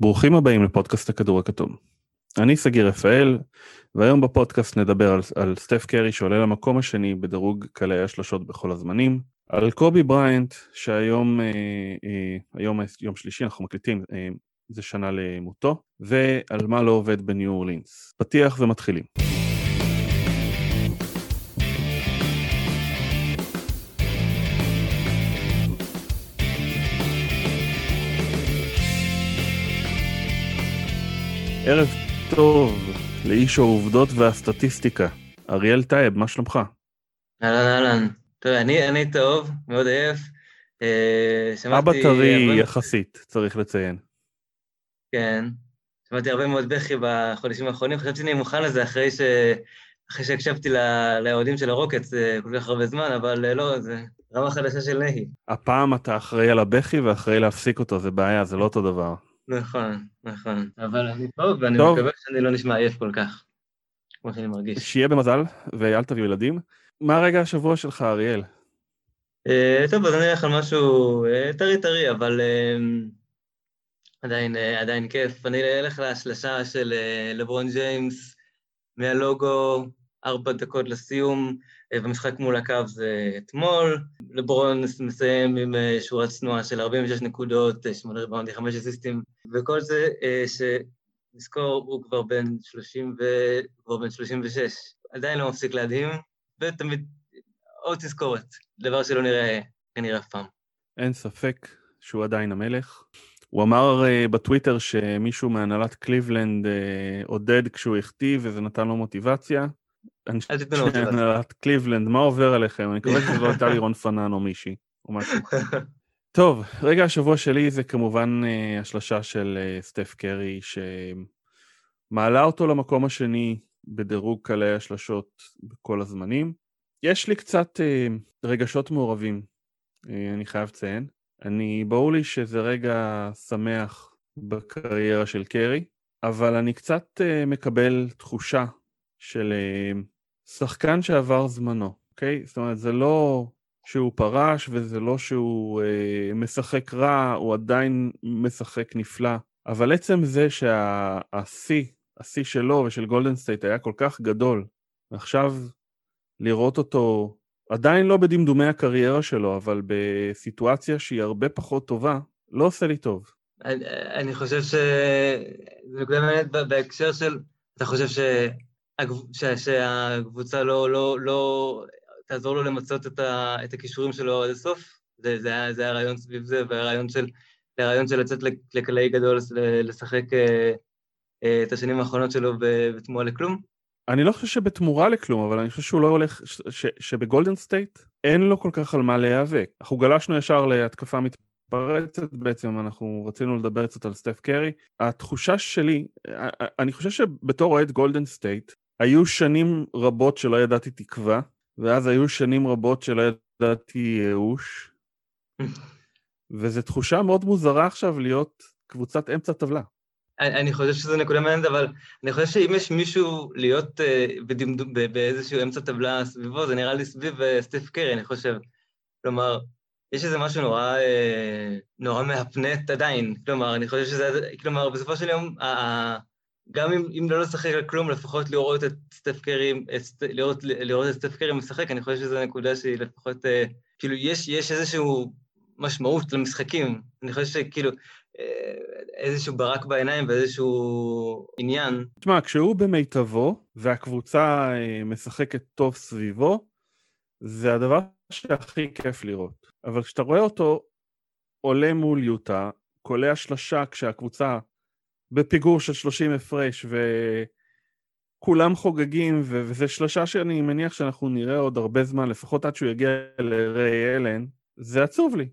ברוכים הבאים לפודקאסט הכדור הכתום. אני סגיר רפאל, והיום בפודקאסט נדבר על, על סטף קרי שעולה למקום השני בדירוג קלעי השלשות בכל הזמנים, על קובי בריינט שהיום אה, אה, היום יום שלישי אנחנו מקליטים אה, זה שנה למותו, ועל מה לא עובד בניו אורלינס. פתיח ומתחילים. ערב טוב לאיש העובדות והסטטיסטיקה. אריאל טייב, מה שלומך? אהלן אהלן. טוב, אני, אני טוב, מאוד עייף. אה, אבא טרי הרבה... יחסית, צריך לציין. כן. שמעתי הרבה מאוד בכי בחודשים האחרונים, חשבתי שאני מוכן לזה אחרי, ש... אחרי שהקשבתי לאוהדים של הרוקטס אה, כל כך הרבה זמן, אבל אה, לא, זה רמה חדשה של נהי. הפעם אתה אחראי על הבכי ואחראי להפסיק אותו, זה בעיה, זה לא אותו דבר. נכון, נכון. אבל אני טוב, ואני טוב. מקווה שאני לא נשמע עייף כל כך, כמו שאני מרגיש. שיהיה במזל, ואל תביאו ילדים. מה רגע השבוע שלך, אריאל? Uh, טוב, אז אני אלך על משהו אה, טרי טרי, אבל אה, עדיין, אה, עדיין כיף. אני אלך להשלשה של אה, לברון ג'יימס מהלוגו, ארבע דקות לסיום. במשחק מול הקאבס אתמול, לברון מסיים עם אה, שורת צנועה של 46 נקודות, 8 ריבאונדים, 5 אסיסטים, וכל זה אה, שנזכור, הוא כבר בן 30 ו... כבר בן 36, עדיין לא מפסיק להדהים, ותמיד עוד תזכורת, דבר שלא נראה כנראה אף פעם. אין ספק שהוא עדיין המלך. הוא אמר uh, בטוויטר שמישהו מהנהלת קליבלנד uh, עודד כשהוא החטיא וזה נתן לו מוטיבציה. אל תיתנו לו קליבלנד, מה עובר עליכם? אני מקווה שזה לא הייתה לירון פנן או מישהי, או משהו. טוב, רגע השבוע שלי זה כמובן uh, השלשה של uh, סטף קרי, שמעלה אותו למקום השני בדירוג קלעי השלשות בכל הזמנים. יש לי קצת uh, רגשות מעורבים, אני חייב לציין. אני, ברור לי שזה רגע שמח בקריירה של קרי, אבל אני קצת מקבל תחושה של שחקן שעבר זמנו, אוקיי? זאת אומרת, זה לא שהוא פרש וזה לא שהוא אה, משחק רע, הוא עדיין משחק נפלא, אבל עצם זה שהשיא, השיא שלו ושל גולדן סטייט היה כל כך גדול, ועכשיו לראות אותו עדיין לא בדמדומי הקריירה שלו, אבל בסיטואציה שהיא הרבה פחות טובה, לא עושה לי טוב. אני, אני חושב. זה נקודה מעניינת בהקשר של... אתה חושב ש... שה, שהקבוצה לא, לא, לא תעזור לו למצות את, ה, את הכישורים שלו עד הסוף? זה, זה, היה, זה היה רעיון סביב זה, והרעיון של, הרעיון של לצאת לקלעי גדול, לשחק אה, אה, את השנים האחרונות שלו בתמורה לכלום? אני לא חושב שבתמורה לכלום, אבל אני חושב שהוא לא הולך, ש, ש, שבגולדן סטייט אין לו כל כך על מה להיאבק. אנחנו גלשנו ישר להתקפה מתפרצת, בעצם אנחנו רצינו לדבר קצת על סטף קרי. התחושה שלי, אני חושב שבתור אוהד גולדן סטייט, היו שנים רבות שלא ידעתי תקווה, ואז היו שנים רבות שלא ידעתי ייאוש, וזו תחושה מאוד מוזרה עכשיו להיות קבוצת אמצע טבלה. אני חושב שזו נקודה מעניינת, אבל אני חושב שאם יש מישהו להיות אה, באיזשהו אמצע טבלה סביבו, זה נראה לי סביב אה, סטף קרי, אני חושב. כלומר, יש איזה משהו נורא, uh, נורא מהפנט עדיין. כלומר, אני חושב שזה, כלומר, בסופו של יום, גם אם, אם לא לשחק על כלום, לפחות לראות את סטף קרי, לראות, לראות את סטף קרי משחק, אני חושב שזו נקודה שהיא לפחות, uh, כאילו, יש, יש איזשהו משמעות למשחקים. אני חושב שכאילו, איזשהו ברק בעיניים ואיזשהו עניין. תשמע, כשהוא במיטבו והקבוצה אה, משחקת טוב סביבו, זה הדבר שהכי כיף לראות. אבל כשאתה רואה אותו עולה מול יוטה, קולע שלשה כשהקבוצה בפיגור של 30 הפרש וכולם חוגגים, ו- וזה שלשה שאני מניח שאנחנו נראה עוד הרבה זמן, לפחות עד שהוא יגיע לריי אלן, זה עצוב לי.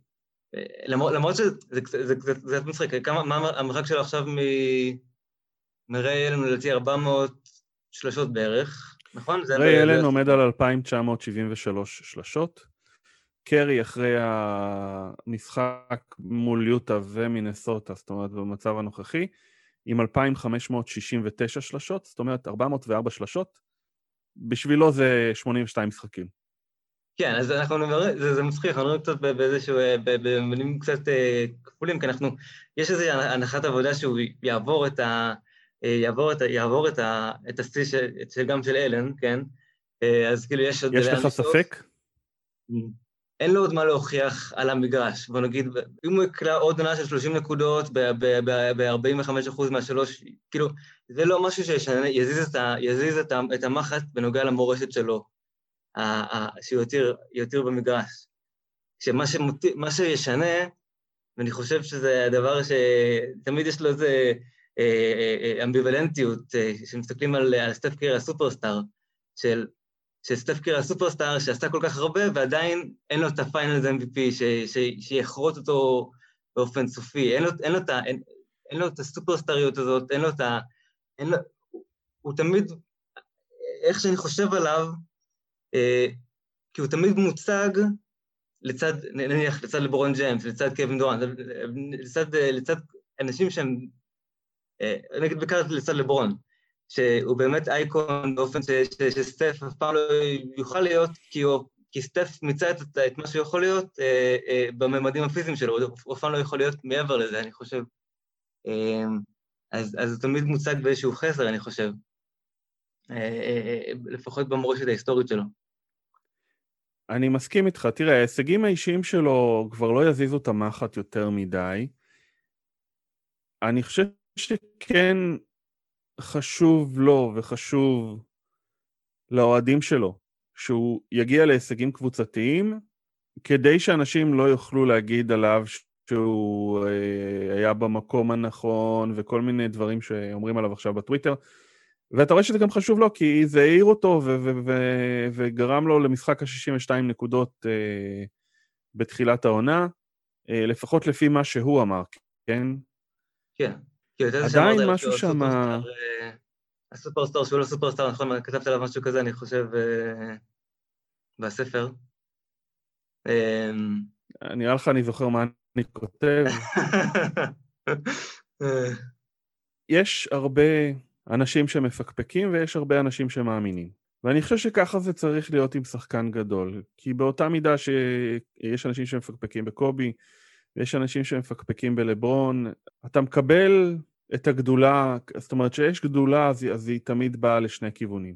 למרות שזה קצת מצחיק, מה המרחק שלו עכשיו מריי אלן לדעתי 400 שלשות בערך, נכון? ריי אלן עומד על 2,973 שלשות. קרי אחרי המשחק מול יוטה ומינסוטה, זאת אומרת במצב הנוכחי, עם 2,569 שלשות, זאת אומרת 404 שלשות, בשבילו זה 82 משחקים. כן, אז אנחנו נברר, זה, זה מצחיק, אנחנו נראים קצת באיזשהו, במילים קצת כפולים, כי אנחנו, יש איזו הנחת עבודה שהוא יעבור את ה... יעבור את, יעבור את, ה, את השיא של, של, גם של אלן, כן? אז כאילו יש עוד... יש לך ספק? אין לו עוד מה להוכיח על המגרש. בוא נגיד, אם הוא יקלע עוד עונה של 30 נקודות ב-45% מהשלוש, כאילו, זה לא משהו שיזיז את, את, את המחט בנוגע למורשת שלו, שהוא יותיר במגרש. שמה שמות... שישנה, ואני חושב שזה הדבר שתמיד יש לו איזה אה, אה, אה, אמביוולנטיות, כשמסתכלים על סטף קרי הסופרסטאר, של שסטף קרי הסופרסטאר שעשה כל כך הרבה ועדיין אין לו את ה Finals MVP שיחרוט אותו באופן סופי, אין לו, אין לו, את, אין, אין לו את הסופרסטריות הזאת, אין לו את ה... אין לו, הוא תמיד, איך שאני חושב עליו, אה, כי הוא תמיד מוצג לצד, נניח, לצד לברון ג'יימס, לצד קווין דורנט, לצד, לצד אנשים שהם, אה, נגיד בעיקר לצד לברון, שהוא באמת אייקון באופן שסטף אף פעם לא יוכל להיות, כי, הוא, כי סטף מיצה את, את מה שיכול להיות אה, אה, בממדים הפיזיים שלו, הוא אף פעם לא יכול להיות מעבר לזה, אני חושב. אה, אז, אז הוא תמיד מוצג באיזשהו חסר, אני חושב, אה, אה, אה, לפחות במורשת ההיסטורית שלו. אני מסכים איתך. תראה, ההישגים האישיים שלו כבר לא יזיזו את המחט יותר מדי. אני חושב שכן חשוב לו וחשוב לאוהדים שלו שהוא יגיע להישגים קבוצתיים כדי שאנשים לא יוכלו להגיד עליו שהוא אה, היה במקום הנכון וכל מיני דברים שאומרים עליו עכשיו בטוויטר. ואתה רואה שזה גם חשוב לו כי זה העיר אותו ו- ו- ו- וגרם לו למשחק ה-62 נקודות אה, בתחילת העונה, אה, לפחות לפי מה שהוא אמר, כן? כן. עדיין משהו שם... הסופרסטאר שהוא לא סופרסטאר, נכון, כתבת עליו משהו כזה, אני חושב, אה, בספר. אמ, נראה לך אני זוכר מה אני כותב. יש הרבה אנשים שמפקפקים ויש הרבה אנשים שמאמינים. ואני חושב שככה זה צריך להיות עם שחקן גדול. כי באותה מידה שיש אנשים שמפקפקים בקובי, ויש אנשים שמפקפקים בלברון, אתה מקבל את הגדולה, זאת אומרת שיש גדולה אז, אז היא תמיד באה לשני כיוונים.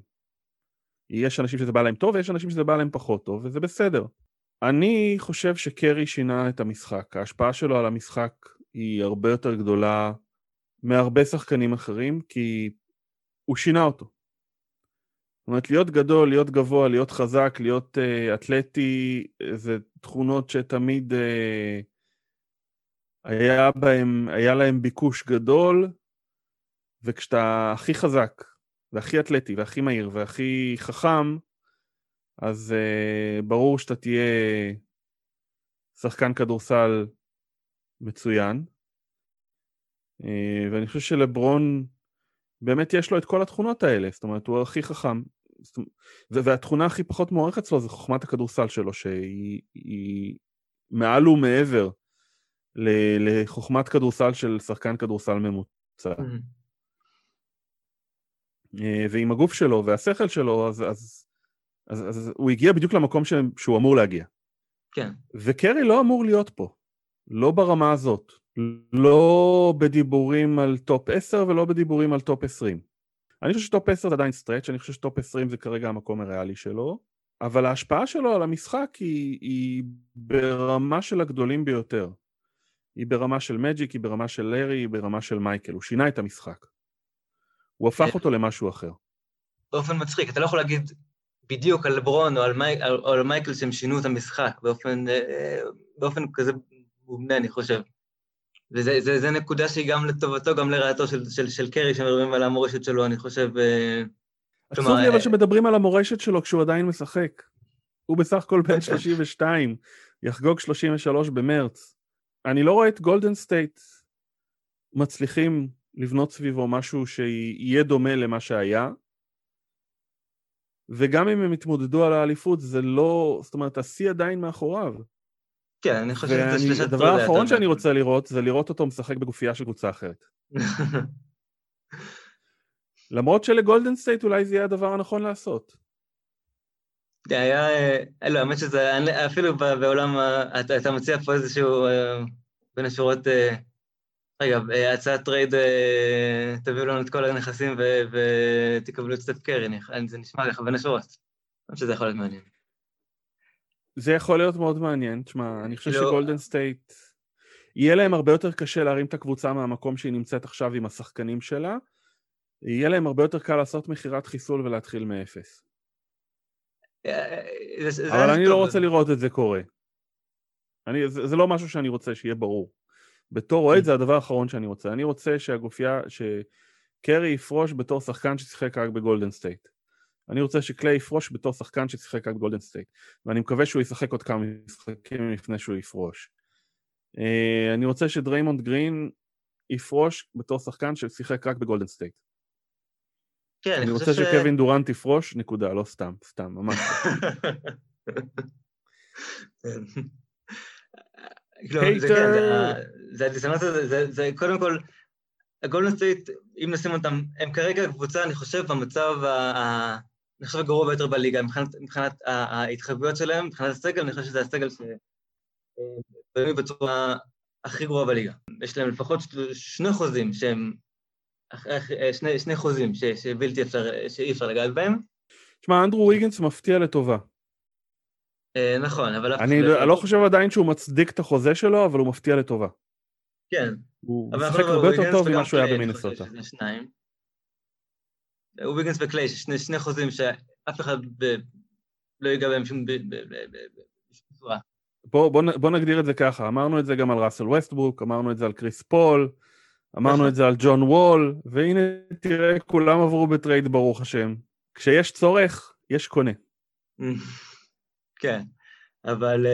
יש אנשים שזה בא להם טוב ויש אנשים שזה בא להם פחות טוב, וזה בסדר. אני חושב שקרי שינה את המשחק. ההשפעה שלו על המשחק היא הרבה יותר גדולה מהרבה שחקנים אחרים, כי הוא שינה אותו. זאת אומרת, להיות גדול, להיות גבוה, להיות חזק, להיות uh, אתלטי, זה תכונות שתמיד uh, היה, בהם, היה להם ביקוש גדול, וכשאתה הכי חזק, והכי אתלטי, והכי מהיר, והכי חכם, אז uh, ברור שאתה תהיה שחקן כדורסל מצוין. Uh, ואני חושב שלברון, באמת יש לו את כל התכונות האלה, זאת אומרת, הוא הכי חכם. והתכונה הכי פחות מוערכת אצלו זה חוכמת הכדורסל שלו, שהיא מעל ומעבר לחוכמת כדורסל של שחקן כדורסל ממוצע. Mm-hmm. אה, ועם הגוף שלו והשכל שלו, אז, אז, אז, אז הוא הגיע בדיוק למקום ש, שהוא אמור להגיע. כן. וקרי לא אמור להיות פה, לא ברמה הזאת. לא בדיבורים על top 10 ולא בדיבורים על top 20. אני חושב ש top 10 זה עדיין stretch, אני חושב ש top 20 זה כרגע המקום הריאלי שלו, אבל ההשפעה שלו על המשחק היא, היא ברמה של הגדולים ביותר. היא ברמה של מג'יק, היא ברמה של לארי, היא ברמה של מייקל, הוא שינה את המשחק. הוא הפך אותו למשהו אחר. באופן מצחיק, אתה לא יכול להגיד בדיוק על לברון או על, מי, על, או על מייקל שהם שינו את המשחק באופן, אה, באופן כזה מובנה, אני חושב. וזו נקודה שהיא גם לטובתו, גם לרעתו של, של, של קרי, שמדברים על המורשת שלו, אני חושב... אה, עצוב לי אבל אה, שמדברים על המורשת שלו כשהוא עדיין משחק. הוא בסך הכל בן 32, יחגוג 33 במרץ. אני לא רואה את גולדן סטייט מצליחים לבנות סביבו משהו שיהיה דומה למה שהיה, וגם אם הם יתמודדו על האליפות, זה לא, זאת אומרת, השיא עדיין מאחוריו. כן, אני חושב שזה. הדבר האחרון שאני רוצה לראות, זה לראות אותו משחק בגופייה של קבוצה אחרת. למרות שלגולדן סטייט אולי זה יהיה הדבר הנכון לעשות. היה, אה, לא, האמת שזה, אפילו בעולם, אתה מציע פה איזשהו, בין השורות, רגע, הצעת טרייד, תביאו לנו את כל הנכסים ותקבלו את סטף קרי, זה נשמע לך בין השורות. אני חושב שזה יכול להיות מעניין. זה יכול להיות מאוד מעניין, תשמע, אני חושב כאילו- שגולדן סטייט, יהיה להם הרבה יותר קשה להרים את הקבוצה מהמקום שהיא נמצאת עכשיו עם השחקנים שלה, יהיה להם הרבה יותר קל לעשות מכירת חיסול ולהתחיל מאפס. אה, אבל אני לא רוצה לראות את זה קורה. אני, זה, זה לא משהו שאני רוצה שיהיה ברור. בתור אוהד mm. זה הדבר האחרון שאני רוצה. אני רוצה שהגופייה, שקרי יפרוש בתור שחקן ששיחק רק בגולדן סטייט. אני רוצה שקליי יפרוש בתור שחקן ששיחק רק בגולדן סטייט. ואני מקווה שהוא ישחק עוד כמה משחקים לפני שהוא יפרוש. Uh, אני רוצה שדריימונד גרין יפרוש בתור שחקן ששיחק רק בגולדן סטייט. כן, אני רוצה שקווין דורנט יפרוש, נקודה, לא סתם, סתם, ממש. זה הדיסוננס הזה, זה קודם כל, הגולדן סטייט, אם נשים אותם, הם כרגע קבוצה, אני חושב, במצב אני חושב הגרוע ביותר בליגה, מבחינת ההתחייבויות שלהם, מבחינת הסגל, אני חושב שזה הסגל שבנוי בצורה הכי גרועה בליגה. יש להם לפחות שני חוזים שהם אה, שני, שני חוזים ש, שבלתי אפשר, שאי אפשר לגעת בהם. תשמע, אנדרו ויגנס מפתיע לטובה. אה, נכון, אבל... אני לא, לא חושב עדיין שהוא מצדיק את החוזה שלו, אבל הוא מפתיע לטובה. כן. הוא משחק הרבה יותר טוב ממה שהוא היה במינסוטה. ויגנס וקליי, שני, שני חוזים שאף אחד ב, לא ייגע בהם שום צורה. בוא, בוא, בוא נגדיר את זה ככה, אמרנו את זה גם על ראסל ווסטברוק, אמרנו את זה על קריס פול, אמרנו. את זה על ג'ון וול, והנה תראה, כולם עברו בטרייד ברוך השם. כשיש צורך, יש קונה. כן, אבל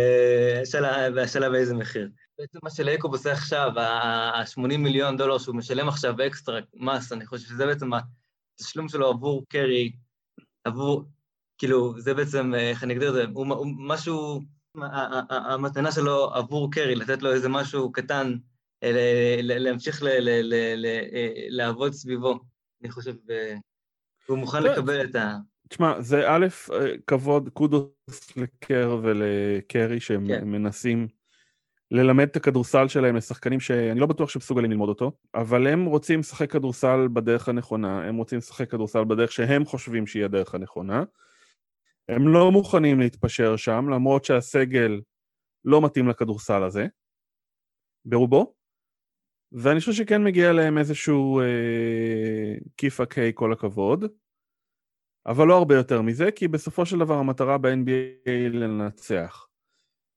השאלה באיזה מחיר. בעצם מה שלייקוב עושה עכשיו, ה-80 מיליון דולר שהוא משלם עכשיו אקסטרה מס, אני חושב שזה בעצם התשלום שלו עבור קרי, עבור, כאילו, זה בעצם, אה, איך אני אגדיר את זה, הוא משהו, המתנה שלו עבור קרי, לתת לו איזה משהו קטן להמשיך לעבוד סביבו, אני חושב, והוא מוכן לקבל את ה... תשמע, זה א', כבוד, קודוס לקר ולקרי שהם כן. מנסים ללמד את הכדורסל שלהם לשחקנים שאני לא בטוח שמסוגלים ללמוד אותו, אבל הם רוצים לשחק כדורסל בדרך הנכונה, הם רוצים לשחק כדורסל בדרך שהם חושבים שהיא הדרך הנכונה. הם לא מוכנים להתפשר שם, למרות שהסגל לא מתאים לכדורסל הזה, ברובו, ואני חושב שכן מגיע להם איזשהו אה, כיף הקיי כל הכבוד, אבל לא הרבה יותר מזה, כי בסופו של דבר המטרה ב-NBA היא לנצח.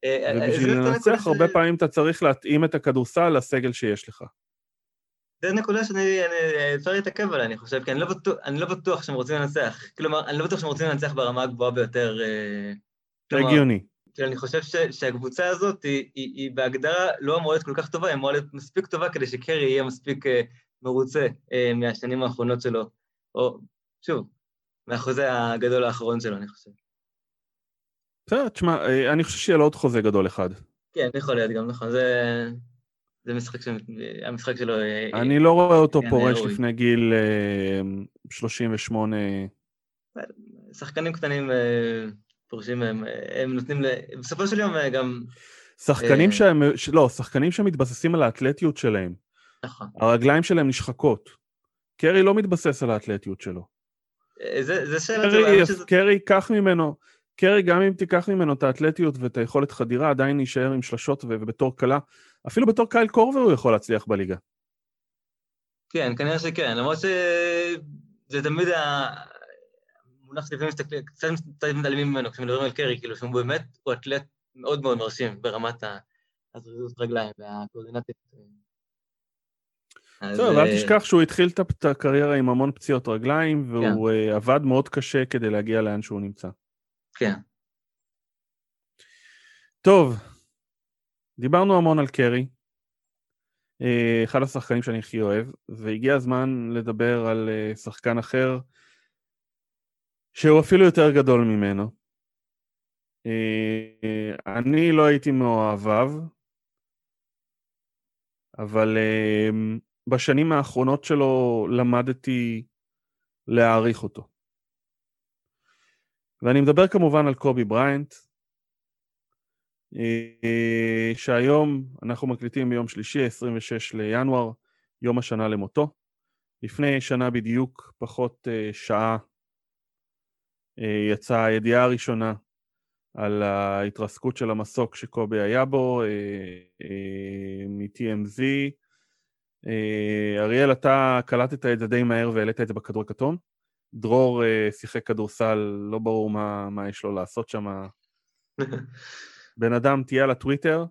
אה, אה, ובשביל לנצח, הרבה פעמים אתה צריך להתאים את הכדורסל לסגל שיש לך. זו נקודה שאני, אפשר להתעכב עליה, אני חושב, כי אני לא, בטוח, אני לא בטוח שהם רוצים לנצח. כלומר, אני לא בטוח שהם רוצים לנצח ברמה הגבוהה ביותר. כלומר, הגיוני. כאילו, אני חושב ש, שהקבוצה הזאת היא, היא, היא בהגדרה לא אמורה להיות כל כך טובה, היא אמורה להיות מספיק טובה כדי שקרי יהיה מספיק uh, מרוצה uh, מהשנים האחרונות שלו, או שוב, מהחוזה הגדול האחרון שלו, אני חושב. בסדר, תשמע, אה, אני חושב שיהיה לו עוד חוזה גדול אחד. כן, יכול להיות גם, נכון, זה... זה משחק ש... המשחק שלו... אני לא רואה אותו פורש לפני גיל 38. שחקנים קטנים פורשים מהם, הם נותנים, ל... בסופו של יום אה, גם... שחקנים אה, שהם, לא, שחקנים שמתבססים על האתלטיות שלהם. נכון. הרגליים שלהם נשחקות. קרי לא מתבסס על האתלטיות שלו. אה, זה, זה שאלה קרי, שזה... קרי, קח ממנו, קרי, גם אם תיקח ממנו את האתלטיות ואת היכולת חדירה, עדיין יישאר עם שלשות ובתור קלה. אפילו בתור קייל קורבר הוא יכול להצליח בליגה. כן, כנראה שכן, למרות שזה תמיד מונח שלפעמים קצת מתעלמים ממנו כשמדברים על קרי, כאילו שהוא באמת, הוא אתלט מאוד מאוד מרשים ברמת הזריזות רגליים והקואורדינטית. טוב, אל אה, תשכח שהוא התחיל את הקריירה עם המון פציעות רגליים, והוא כן. אה, עבד מאוד קשה כדי להגיע לאן שהוא נמצא. כן. טוב, דיברנו המון על קרי, אה, אחד השחקנים שאני הכי אוהב, והגיע הזמן לדבר על שחקן אחר שהוא אפילו יותר גדול ממנו. אה, אני לא הייתי מאוהביו, אבל אה, בשנים האחרונות שלו למדתי להעריך אותו. ואני מדבר כמובן על קובי בריינט, אה, שהיום אנחנו מקליטים ביום שלישי, 26 לינואר, יום השנה למותו. לפני שנה בדיוק, פחות שעה, יצאה הידיעה הראשונה על ההתרסקות של המסוק שקובי היה בו, מ-TMZ. אריאל, אתה קלטת את זה די מהר והעלית את זה בכדור הכתום. דרור שיחק כדורסל, לא ברור מה, מה יש לו לעשות שם. בן אדם תהיה על הטוויטר,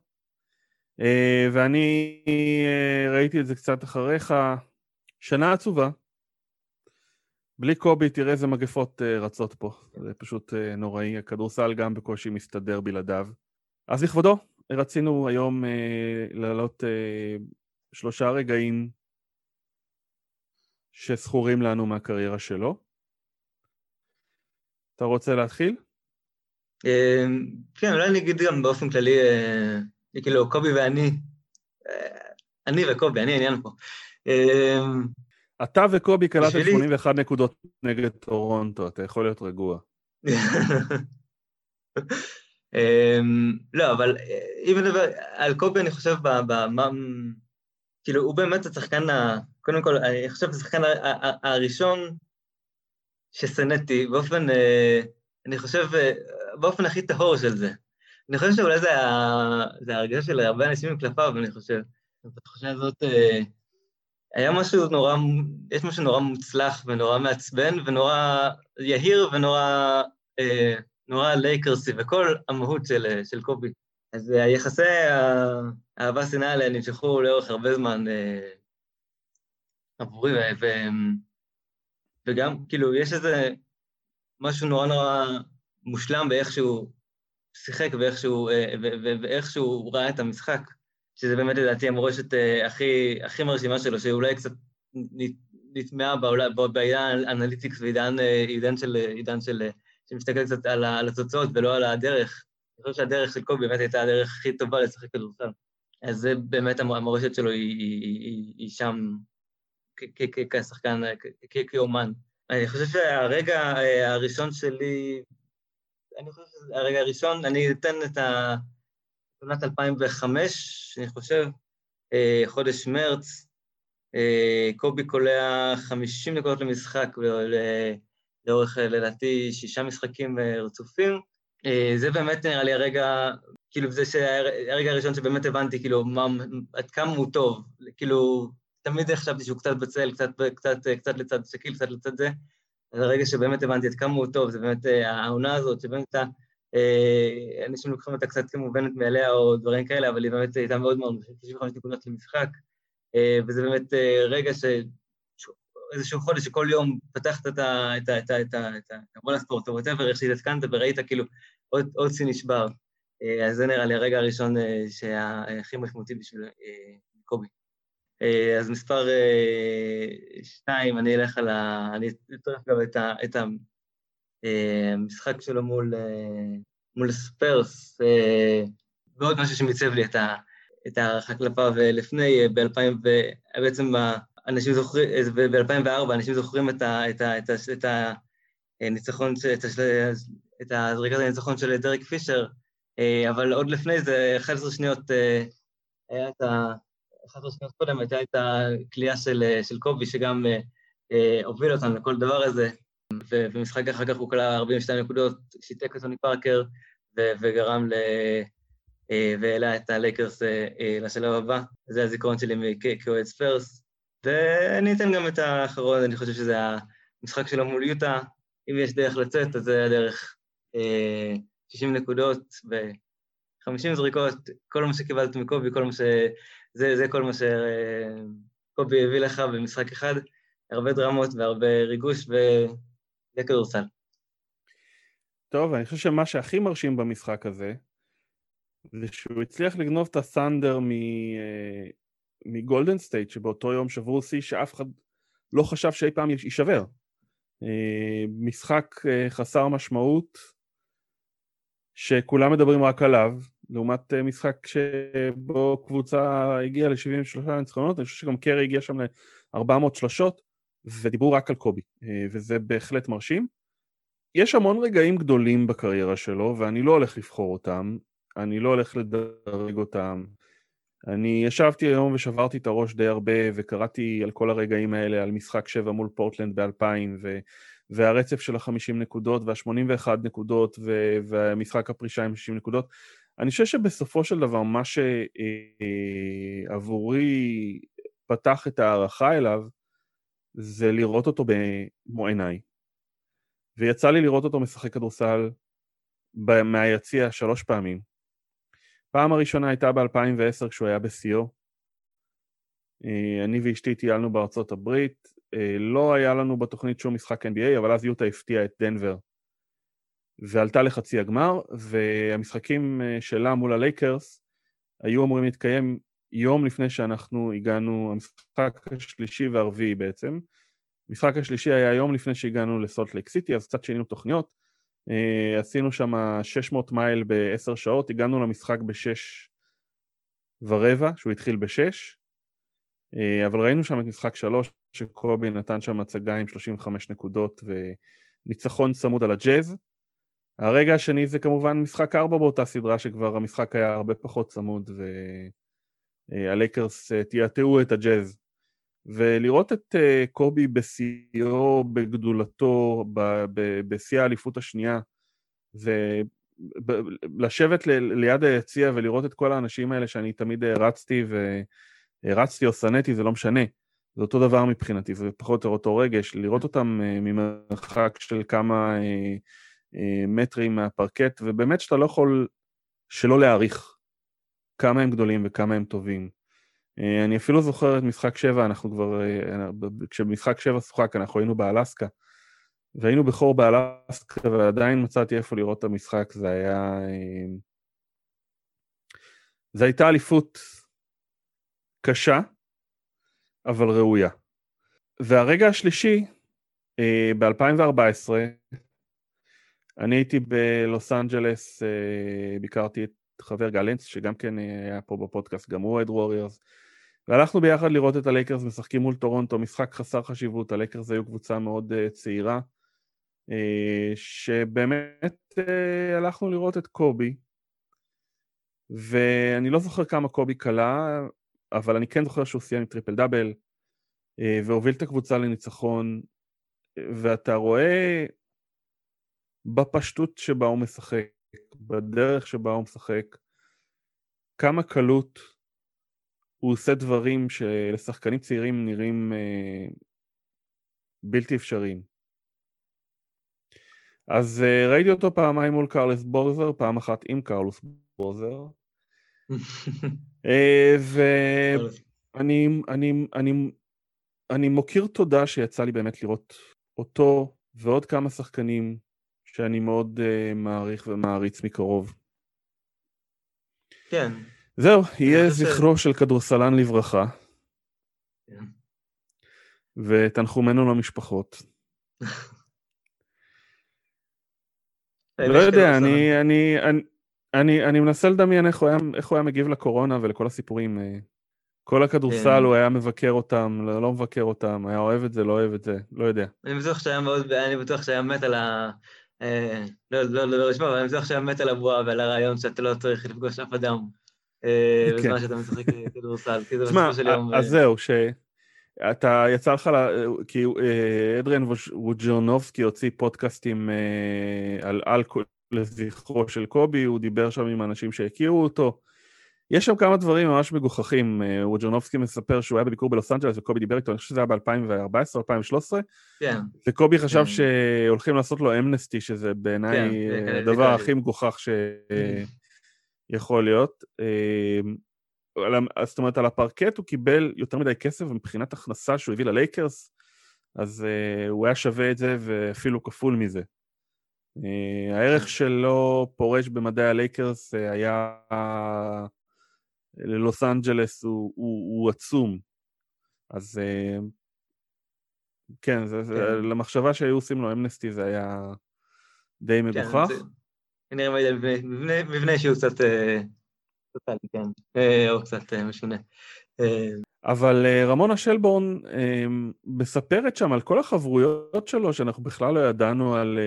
אה, ואני אה, ראיתי את זה קצת אחריך, שנה עצובה. בלי קובי, תראה איזה מגפות אה, רצות פה, זה פשוט נוראי, הכדורסל גם בקושי מסתדר בלעדיו. אז לכבודו, רצינו היום להעלות שלושה רגעים שזכורים לנו מהקריירה שלו. אתה רוצה להתחיל? כן, אולי אני אגיד גם באופן כללי, אה, כאילו, קובי ואני, אה, אני וקובי, אני העניין פה. אתה וקובי קלטתם 81 נקודות נגד טורונטו, אתה יכול להיות רגוע. אמ, לא, אבל אה, אם נדבר על קובי, אני חושב. כאילו, הוא באמת השחקן, קודם כל, אני חושב, השחקן הראשון ששנאתי באופן, אני חושב, באופן הכי טהור של זה. אני חושב שאולי זה, זה ההרגשה של הרבה אנשים כלפיו, אני חושב. בתחושה הזאת אה, היה משהו נורא, יש משהו נורא מוצלח ונורא מעצבן ונורא יהיר ונורא אה, נורא לייקרסי, וכל המהות של, של קובי. אז היחסי האהבה שנאה האלה נמשכו לאורך הרבה זמן עבורי, ו, וגם, כאילו, יש איזה משהו נורא נורא מושלם באיך שהוא שיחק ואיך שהוא, אה, ואיך שהוא ראה את המשחק, שזה באמת לדעתי המורשת אה, הכי, הכי מרשימה שלו, שאולי קצת נטמעה בעידן אנליטיקס ועידן אה, עידן של, עידן של, שמסתכל קצת על, על התוצאות ולא על הדרך. אני חושב שהדרך של קובי באמת הייתה הדרך הכי טובה לשחק כדורסל. אז זה באמת המורשת שלו היא, היא, היא, היא שם כשחקן, כאומן. אני חושב שהרגע הראשון שלי אני חושב שזה הרגע הראשון, אני אתן את ה... עונת 2005, אני חושב, אה, חודש מרץ, אה, קובי קולע 50 דקות למשחק לאורך, לדעתי, שישה משחקים אה, רצופים. זה באמת נראה לי הרגע, כאילו זה שהרגע הראשון שבאמת הבנתי, כאילו, מה, עד כמה הוא טוב. כאילו, תמיד חשבתי שהוא קצת בצל, קצת, קצת, קצת לצד שקיל, קצת לצד זה. אז הרגע שבאמת הבנתי עד כמה הוא טוב, זה באמת אה, העונה הזאת, שבאמת הייתה, אה, אנשים לוקחים אותה קצת כמובנת מאליה או דברים כאלה, אבל היא באמת הייתה מאוד מאוד, 95 נקודות למשחק, אה, וזה באמת רגע ש... איזשהו חודש שכל יום פתחת את ה... את ה... את ה... את ה... את ה... וואלה ספורט או whatever, איך שהתעדכנת וראית כאילו עוד, עוד שיא נשבר. אז זה נראה לי הרגע הראשון שהיה הכי משמעותי בשביל קובי. אה, אז מספר אה, שתיים, אני אלך על ה... אני אצטרף גם את, ה... את המשחק אה, שלו מול, מול ספרס, ועוד משהו שמיצב לי את, ה... את הערכה כלפיו לפני, ב-2000, בעצם אנשים זוכרים, ב-2004 אנשים זוכרים את, ה... את, ה... את, ה... את הניצחון, את, הזריקת הניצחון של דרק פישר, אבל עוד לפני זה, 11 שניות היה את ה... 11 שניות קודם הייתה את הכלייה של, אה, של קובי, שגם אה, אה, הוביל אותנו לכל דבר הזה, ובמשחק אחר כך הוא כלל 42 נקודות, שיתק את טוני פארקר, ו- וגרם ל... אה, והעלה את הלייקרס אה, אה, לשלב הבא. זה הזיכרון שלי כאוהד ספרס. ואני אתן גם את האחרון, אני חושב שזה המשחק שלו מול יוטה. אם יש דרך לצאת, אז זה הדרך. 60 נקודות ו-50 זריקות, כל מה שקיבלת מקובי, כל מה ש... זה, זה כל מה שקובי הביא לך במשחק אחד, הרבה דרמות והרבה ריגוש וכדורסל. טוב, אני חושב שמה שהכי מרשים במשחק הזה, זה שהוא הצליח לגנוב את הסנדר אה, מגולדן סטייט, שבאותו יום שברו שיא שאף אחד לא חשב שאי פעם יישבר. אה, משחק אה, חסר משמעות, שכולם מדברים רק עליו, לעומת משחק שבו קבוצה הגיעה ל-73 ניצחונות, אני חושב שגם קרי הגיע שם ל-400 שלשות, ודיברו רק על קובי, אה, וזה בהחלט מרשים. יש המון רגעים גדולים בקריירה שלו, ואני לא הולך לבחור אותם, אני לא הולך לדרג אותם. אני ישבתי היום ושברתי את הראש די הרבה, וקראתי על כל הרגעים האלה, על משחק 7 מול פורטלנד ב-2000, ו... והרצף של ה-50 נקודות, וה-81 נקודות, ו... והמשחק הפרישה עם 60 נקודות. אני חושב שבסופו של דבר, מה שעבורי פתח את ההערכה אליו, זה לראות אותו במו עיניי. ויצא לי לראות אותו משחק כדורסל מהיציע שלוש פעמים. פעם הראשונה הייתה ב-2010 כשהוא היה בשיאו. אה, אני ואשתי טיילנו בארצות הברית, אה, לא היה לנו בתוכנית שום משחק NBA, אבל אז יוטה הפתיעה את דנבר ועלתה לחצי הגמר, והמשחקים אה, שלה מול הלייקרס היו אמורים להתקיים יום לפני שאנחנו הגענו, המשחק השלישי והרביעי בעצם. המשחק השלישי היה יום לפני שהגענו לסולט לייק סיטי, אז קצת שינינו תוכניות. Uh, עשינו שם 600 מייל ב-10 שעות, הגענו למשחק ב-6 ורבע, שהוא התחיל ב-6, uh, אבל ראינו שם את משחק 3, שקובי נתן שם הצגה עם 35 נקודות וניצחון צמוד על הג'אז. הרגע השני זה כמובן משחק 4 באותה סדרה, שכבר המשחק היה הרבה פחות צמוד, והלייקרס uh, תיעתעו את הג'אז. ולראות את uh, קובי בשיאו, בגדולתו, בשיא האליפות השנייה, ולשבת ליד היציע ולראות את כל האנשים האלה שאני תמיד הרצתי, והרצתי או שנאתי, זה לא משנה. זה אותו דבר מבחינתי, זה פחות או יותר אותו רגש, לראות אותם ממרחק של כמה מטרים מהפרקט, ובאמת שאתה לא יכול שלא להעריך כמה הם גדולים וכמה הם טובים. אה, אני אפילו זוכר את משחק 7, אנחנו כבר, אה, כשמשחק 7 שוחק, אנחנו היינו באלסקה, והיינו בחור באלסקה, ועדיין מצאתי איפה לראות את המשחק, זה היה... אה, זו הייתה אליפות קשה, אבל ראויה. והרגע השלישי, ב-2014, אני הייתי בלוס אנג'לס, ביקרתי את חבר גלנץ, שגם כן היה פה בפודקאסט, גם הוא אוהד ווריורס, והלכנו ביחד לראות את הלייקרס משחקים מול טורונטו, משחק חסר חשיבות, הלייקרס היו קבוצה מאוד uh, צעירה, uh, שבאמת uh, הלכנו לראות את קובי, ואני לא זוכר כמה קובי קלע, אבל אני כן זוכר שהוא סיים עם טריפל דאבל, uh, והוביל את הקבוצה לניצחון, ואתה רואה בפשטות שבה הוא משחק, בדרך שבה הוא משחק, כמה קלות הוא עושה דברים שלשחקנים צעירים נראים אה, בלתי אפשריים. אז אה, ראיתי אותו פעמיים מול קרלס בורזר, פעם אחת עם קרלוס בורזר. אה, ואני אני, אני, אני מוקיר תודה שיצא לי באמת לראות אותו ועוד כמה שחקנים שאני מאוד uh, מעריך ומעריץ מקרוב. כן, זהו, יהיה זכרו של כדורסלן לברכה. כן. ותנחומנו למשפחות. לא יודע, אני, אני, אני, אני מנסה לדמיין איך הוא, היה, איך הוא היה מגיב לקורונה ולכל הסיפורים. אה, כל הכדורסל, כן. הוא היה מבקר אותם, לא, לא מבקר אותם, היה אוהב את זה, לא אוהב את זה, לא יודע. אני בטוח שהיה מאוד, אני בטוח שהיה מת על ה... אה, לא, לא, לא, לא לשמוע, אבל אני בטוח שהיה מת על הבועה ועל הרעיון שאתה לא צריך לפגוש אף אדם. אה, כן. בזמן שאתה משחק כדורסל, כי זה בסופו של יום... אז זהו, שאתה יצא לך, כי אה, אדריאן ווג'רנובסקי הוציא פודקאסטים אה, על אלכוהול לזכרו של קובי, הוא דיבר שם עם אנשים שהכירו אותו. יש שם כמה דברים ממש מגוחכים, ווג'רנובסקי מספר שהוא היה בביקור בלוס אנג'לס וקובי דיבר איתו, אני חושב שזה היה ב-2014 2013, כן. וקובי חשב כן. שהולכים לעשות לו אמנסטי, שזה בעיניי כן, הדבר הכי מגוחך ש... יכול להיות. אמ, זאת אומרת, על הפרקט הוא קיבל יותר מדי כסף, ומבחינת הכנסה שהוא הביא ללייקרס, אז הוא היה שווה את זה ואפילו כפול מזה. הערך שלו פורש במדי הלייקרס היה ללוס אנג'לס הוא, הוא, הוא עצום. אז uh, כן, זה, כן, זה, למחשבה שהיו עושים לו amnesty זה היה די כן, מגוחך. כן. כנראה מעיד על מבנה שהוא קצת טוטאלי, אה, כן, אה, או קצת אה, משונה. אבל רמונה שלבורן מספרת שם על כל החברויות שלו, שאנחנו בכלל לא ידענו על,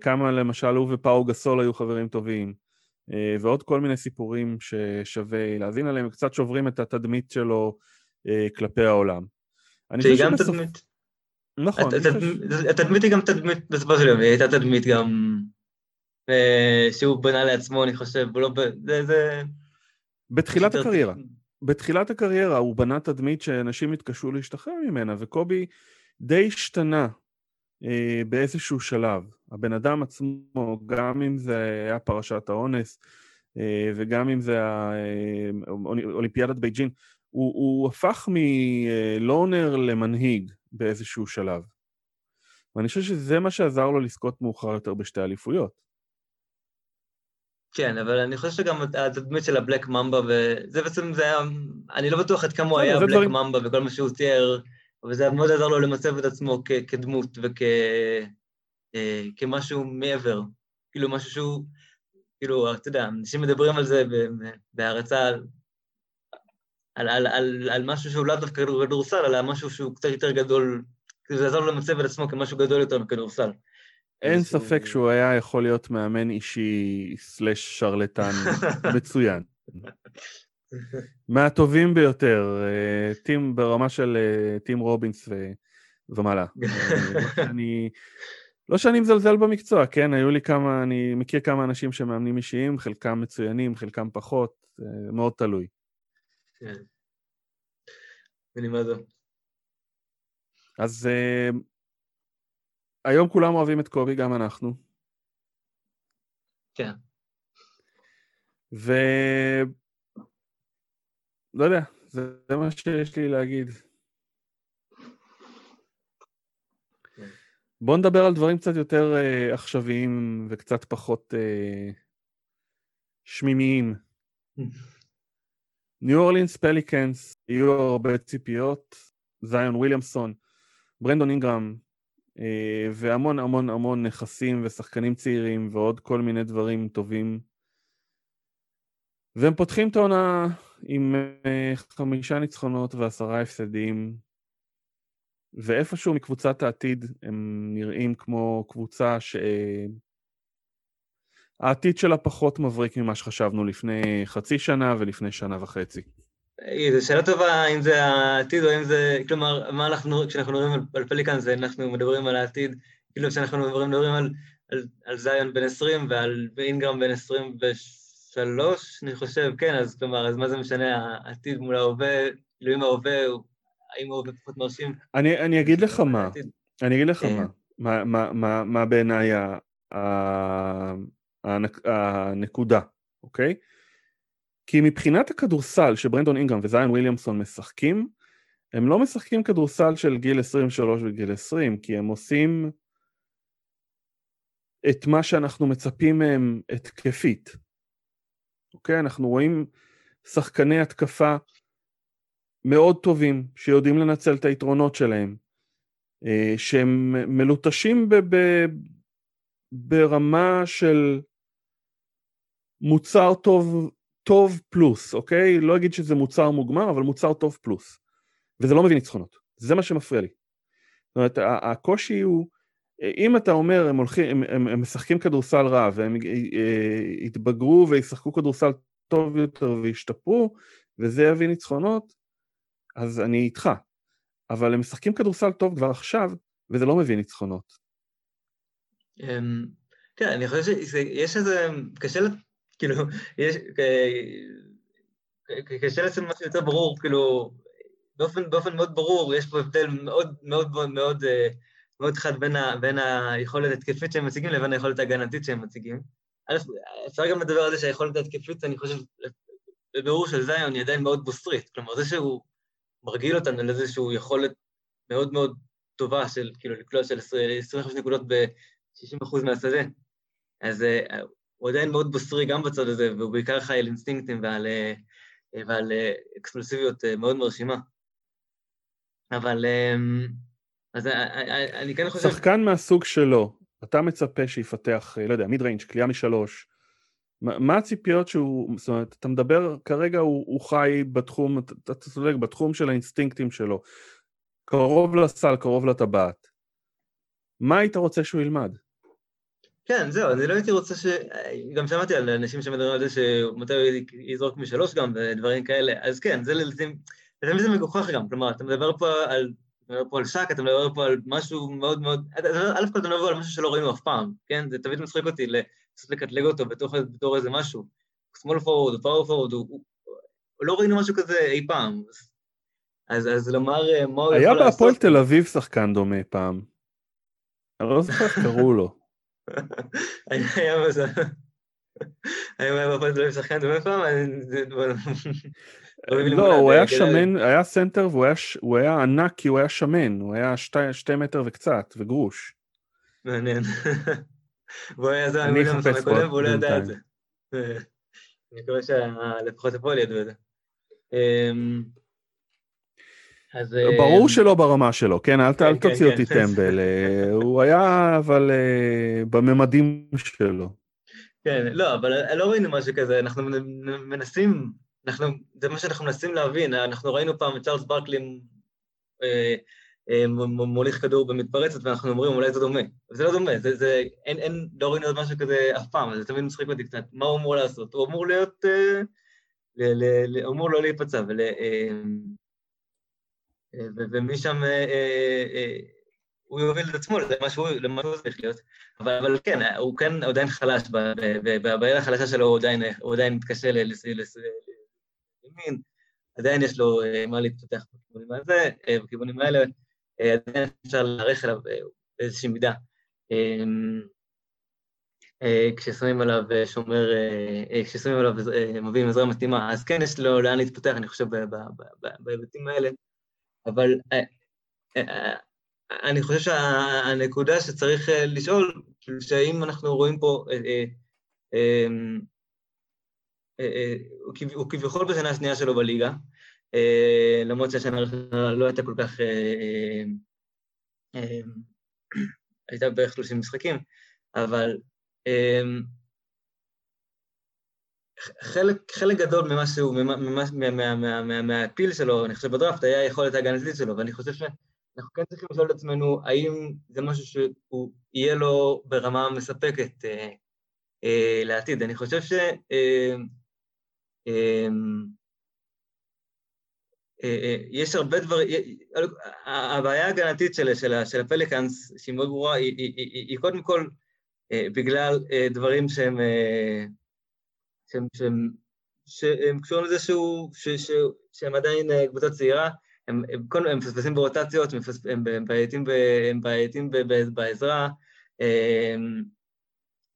כמה למשל הוא ופאו גסול היו חברים טובים, ועוד כל מיני סיפורים ששווה להאזין עליהם, קצת שוברים את התדמית שלו כלפי העולם. שהיא גם בסוף... תדמית. נכון. התדמית היא גם תדמית, בסופו של יום, היא הייתה תדמית גם שהוא בנה לעצמו, אני חושב, לא... זה... זה... בתחילת הקריירה. בתחילת הקריירה הוא בנה תדמית שאנשים התקשו להשתחרר ממנה, וקובי די השתנה אה, באיזשהו שלב. הבן אדם עצמו, גם אם זה היה פרשת האונס, אה, וגם אם זה אה, בייג'ין, הוא, הוא הפך מלונר למנהיג באיזשהו שלב. ואני חושב שזה מה שעזר לו לזכות מאוחר יותר בשתי אליפויות. כן, אבל אני חושב שגם התדמית של הבלק ממבה, וזה בעצם, זה היה, אני לא בטוח עד כמה הוא היה בלק דברים... ממבה וכל מה שהוא תיאר, אבל זה מאוד עזר לו למצב את עצמו כ- כדמות וכמשהו וכ- מעבר, כאילו משהו שהוא, כאילו, אתה יודע, אנשים מדברים על זה בהערצה על, על, על, על, על משהו שהוא לאו דווקא כדורסל, אלא משהו שהוא קצת יותר גדול, כאילו זה עזר לו למצב את עצמו כמשהו גדול יותר מכדורסל. אין ספק שהוא היה יכול להיות מאמן אישי סלש שרלטן מצוין. מהטובים ביותר, אה, טים ברמה של אה, טים רובינס ו... ומעלה. אה, אני... לא שאני מזלזל במקצוע, כן? היו לי כמה, אני מכיר כמה אנשים שמאמנים אישיים, חלקם מצוינים, חלקם פחות, מאוד תלוי. כן. זו. אז היום כולם אוהבים את קובי, גם אנחנו. כן. ו... לא יודע, זה, זה מה שיש לי להגיד. בואו נדבר על דברים קצת יותר uh, עכשוויים וקצת פחות uh, שמימיים. ניו אורלינס פליקנס, יהיו הרבה ציפיות, זיון וויליאמסון, ברנדון אינגרם, אה, והמון המון המון נכסים ושחקנים צעירים ועוד כל מיני דברים טובים. והם פותחים את העונה עם אה, חמישה ניצחונות ועשרה הפסדים, ואיפשהו מקבוצת העתיד הם נראים כמו קבוצה שהעתיד שלה פחות מבריק ממה שחשבנו לפני חצי שנה ולפני שנה וחצי. זו שאלה טובה אם זה העתיד או אם זה, כלומר, מה אנחנו, כשאנחנו מדברים על, פליקן זה אנחנו מדברים על העתיד, כאילו כשאנחנו מדברים, מדברים על, על, על זיון בן 20 ועל אינגרם בן 23, אני חושב, כן, אז כלומר, אז מה זה משנה העתיד מול ההווה, כאילו אם ההווה, האם ההווה פחות מרשים? אני, אני אגיד לך מה, אני אגיד לך כן. מה, מה, מה, מה, מה בעיניי הנקודה, אוקיי? כי מבחינת הכדורסל שברנדון אינגרם וזיין וויליאמסון משחקים, הם לא משחקים כדורסל של גיל 23 וגיל 20, כי הם עושים את מה שאנחנו מצפים מהם התקפית. אוקיי? אנחנו רואים שחקני התקפה מאוד טובים, שיודעים לנצל את היתרונות שלהם, אה, שהם מלוטשים ב- ב- ברמה של מוצר טוב טוב פלוס, אוקיי? לא אגיד שזה מוצר מוגמר, אבל מוצר טוב פלוס. וזה לא מביא ניצחונות. זה מה שמפריע לי. זאת אומרת, הקושי הוא, אם אתה אומר, הם הולכים, הם, הם, הם משחקים כדורסל רע, והם אה, יתבגרו וישחקו כדורסל טוב יותר וישתפרו, וזה יביא ניצחונות, אז אני איתך. אבל הם משחקים כדורסל טוב כבר עכשיו, וזה לא מביא ניצחונות. אמ, כן, אני חושב שיש איזה, קשה כאילו, יש, קשה לשים משהו יותר ברור, כאילו, באופן, באופן מאוד ברור, יש פה הבדל מאוד מאוד מאוד מאוד, אה, מאוד חד בין, ה, בין היכולת התקפית שהם מציגים לבין היכולת ההגנתית שהם מציגים. אפשר גם לדבר על זה שהיכולת ההתקפית, אני חושב, בבירור של זיון היא עדיין מאוד בוסטרית. כלומר, זה שהוא מרגיל אותנו לאיזושהי יכולת מאוד מאוד טובה של, כאילו, לקלוט של 25 נקודות ב-60% מהשדה. אז אה, הוא עדיין מאוד בוסרי גם בצד הזה, והוא בעיקר חי על אינסטינקטים ועל, אה, ועל אה, אקסקלוסיביות אה, מאוד מרשימה. אבל אז אני כן חושב... שחקן מהסוג שלו, אתה מצפה שיפתח, לא יודע, מיד ריינג', קליעה משלוש. מה הציפיות שהוא, זאת אומרת, אתה מדבר, כרגע הוא, הוא חי בתחום, אתה צודק, בתחום של האינסטינקטים שלו. קרוב לסל, קרוב לטבעת. מה היית רוצה שהוא ילמד? כן, זהו, אני לא הייתי רוצה ש... גם שמעתי על אנשים שמדברים על זה שמתי הוא יזרוק משלוש גם, ודברים כאלה, אז כן, זה לפעמים זה מגוחך גם, כלומר, אתה מדבר פה על... אתה מדבר פה על שק, אתה מדבר פה על משהו מאוד מאוד... א' כל אתה מדבר על משהו שלא ראינו אף פעם, כן? זה תמיד מצחיק אותי לנסות לקטלג אותו בתוך, בתור איזה משהו. או power forward, הוא, לא ראינו משהו כזה אי פעם. אז, אז לומר אה, מה הוא יכול לעשות... היה בהפועל תל אביב שחקן דומה פעם. אני לא זוכר איך קראו לו. היה מזל. היה בהפועל תל אביב שחקן דומה פעם? לא, הוא היה שמן, היה סנטר והוא היה ענק כי הוא היה שמן, הוא היה שתי מטר וקצת, וגרוש. מעניין. והוא היה זה המיליאמס הקודם והוא לא ידע את זה. אני מקווה שלפחות הפועל ידעו את זה. אמ, אז... ברור אמ, שלא ברמה שלו, כן? אל כן, כן, תוציא אותי כן. טמבל. אה, הוא היה, אבל אה, בממדים שלו. כן, לא, אבל לא ראינו משהו כזה, אנחנו מנסים, אנחנו, זה מה שאנחנו מנסים להבין, אנחנו ראינו פעם את צ'ארלס ברקלי אה, מוליך כדור במתפרצת, ואנחנו אומרים, אולי זה דומה. זה לא דומה, זה, זה, אין, אין, לא ראינו עוד משהו כזה אף פעם, זה תמיד מצחיק אותי קצת. מה הוא אמור לעשות? הוא אמור להיות, אה, ל, ל, ל, אמור לא להיפצע, ול, אה, אה, ומשם אה, אה, אה, הוא יוביל את עצמו למה שהוא צריך להיות. אבל, אבל כן, הוא כן עדיין חלש, בעיה החלשה שלו הוא עדיין, הוא עדיין מתקשה לימין, עדיין יש לו אה, מה להתפתח אה, בכיוונים האלה. עדיין אפשר להערך אליו באיזושהי מידה. אה, כששמים עליו שומר, אה, כששמים עליו, אה, מביאים עזרה מתאימה, אז כן יש לו לאן להתפתח, אני חושב, בהיבטים האלה, אבל אני חושב שהנקודה שצריך לשאול, כאילו שהאם אנחנו רואים פה, הוא כביכול בשנה השנייה שלו בליגה, אה, למרות שהשנה הראשונה לא הייתה כל כך... אה, אה, הייתה בערך 30 משחקים, אבל חלק, חלק גדול ממה שהוא, מהפיל שלו, אני חושב בדראפט, היה היכולת ההגנתית שלו, ואני חושב שאנחנו כן צריכים לשאול את עצמנו, האם זה משהו שהוא יהיה לו ברמה מספקת אה, אה, לעתיד. אני חושב ש... אה, אה, יש הרבה דברים, הבעיה ההגנתית של, של, של הפליקאנס, שהיא מאוד ברורה, היא, היא, היא, היא קודם כל אה, בגלל דברים שהם, שהם, שהם, שהם קשורים לזה שהוא, ש, ש, שהם עדיין קבוצה צעירה, הם, הם, הם, מפספסים ברוטציות, הם, הם בעייתים, הם בעייתים בעזרה,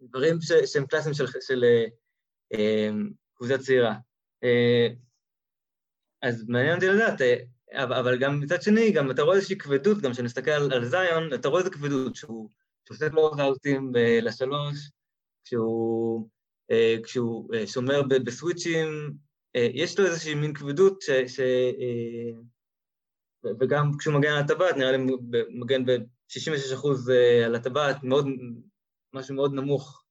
דברים ש, שהם קלאסיים של, של קבוצה צעירה. אז מעניין אותי לדעת, אה, אבל גם מצד שני, גם אתה רואה איזושהי כבדות, גם כשנסתכל על, על זיון, אתה רואה איזו כבדות, שהוא עושה לו ראוטים לשלוש, כשהוא, אה, כשהוא אה, שומר בסוויצ'ים, יש לו איזושהי מין כבדות ש... ש וגם כשהוא מגן על הטבעת, נראה לי מגן ב-66% על הטבעת, מאוד, משהו מאוד נמוך,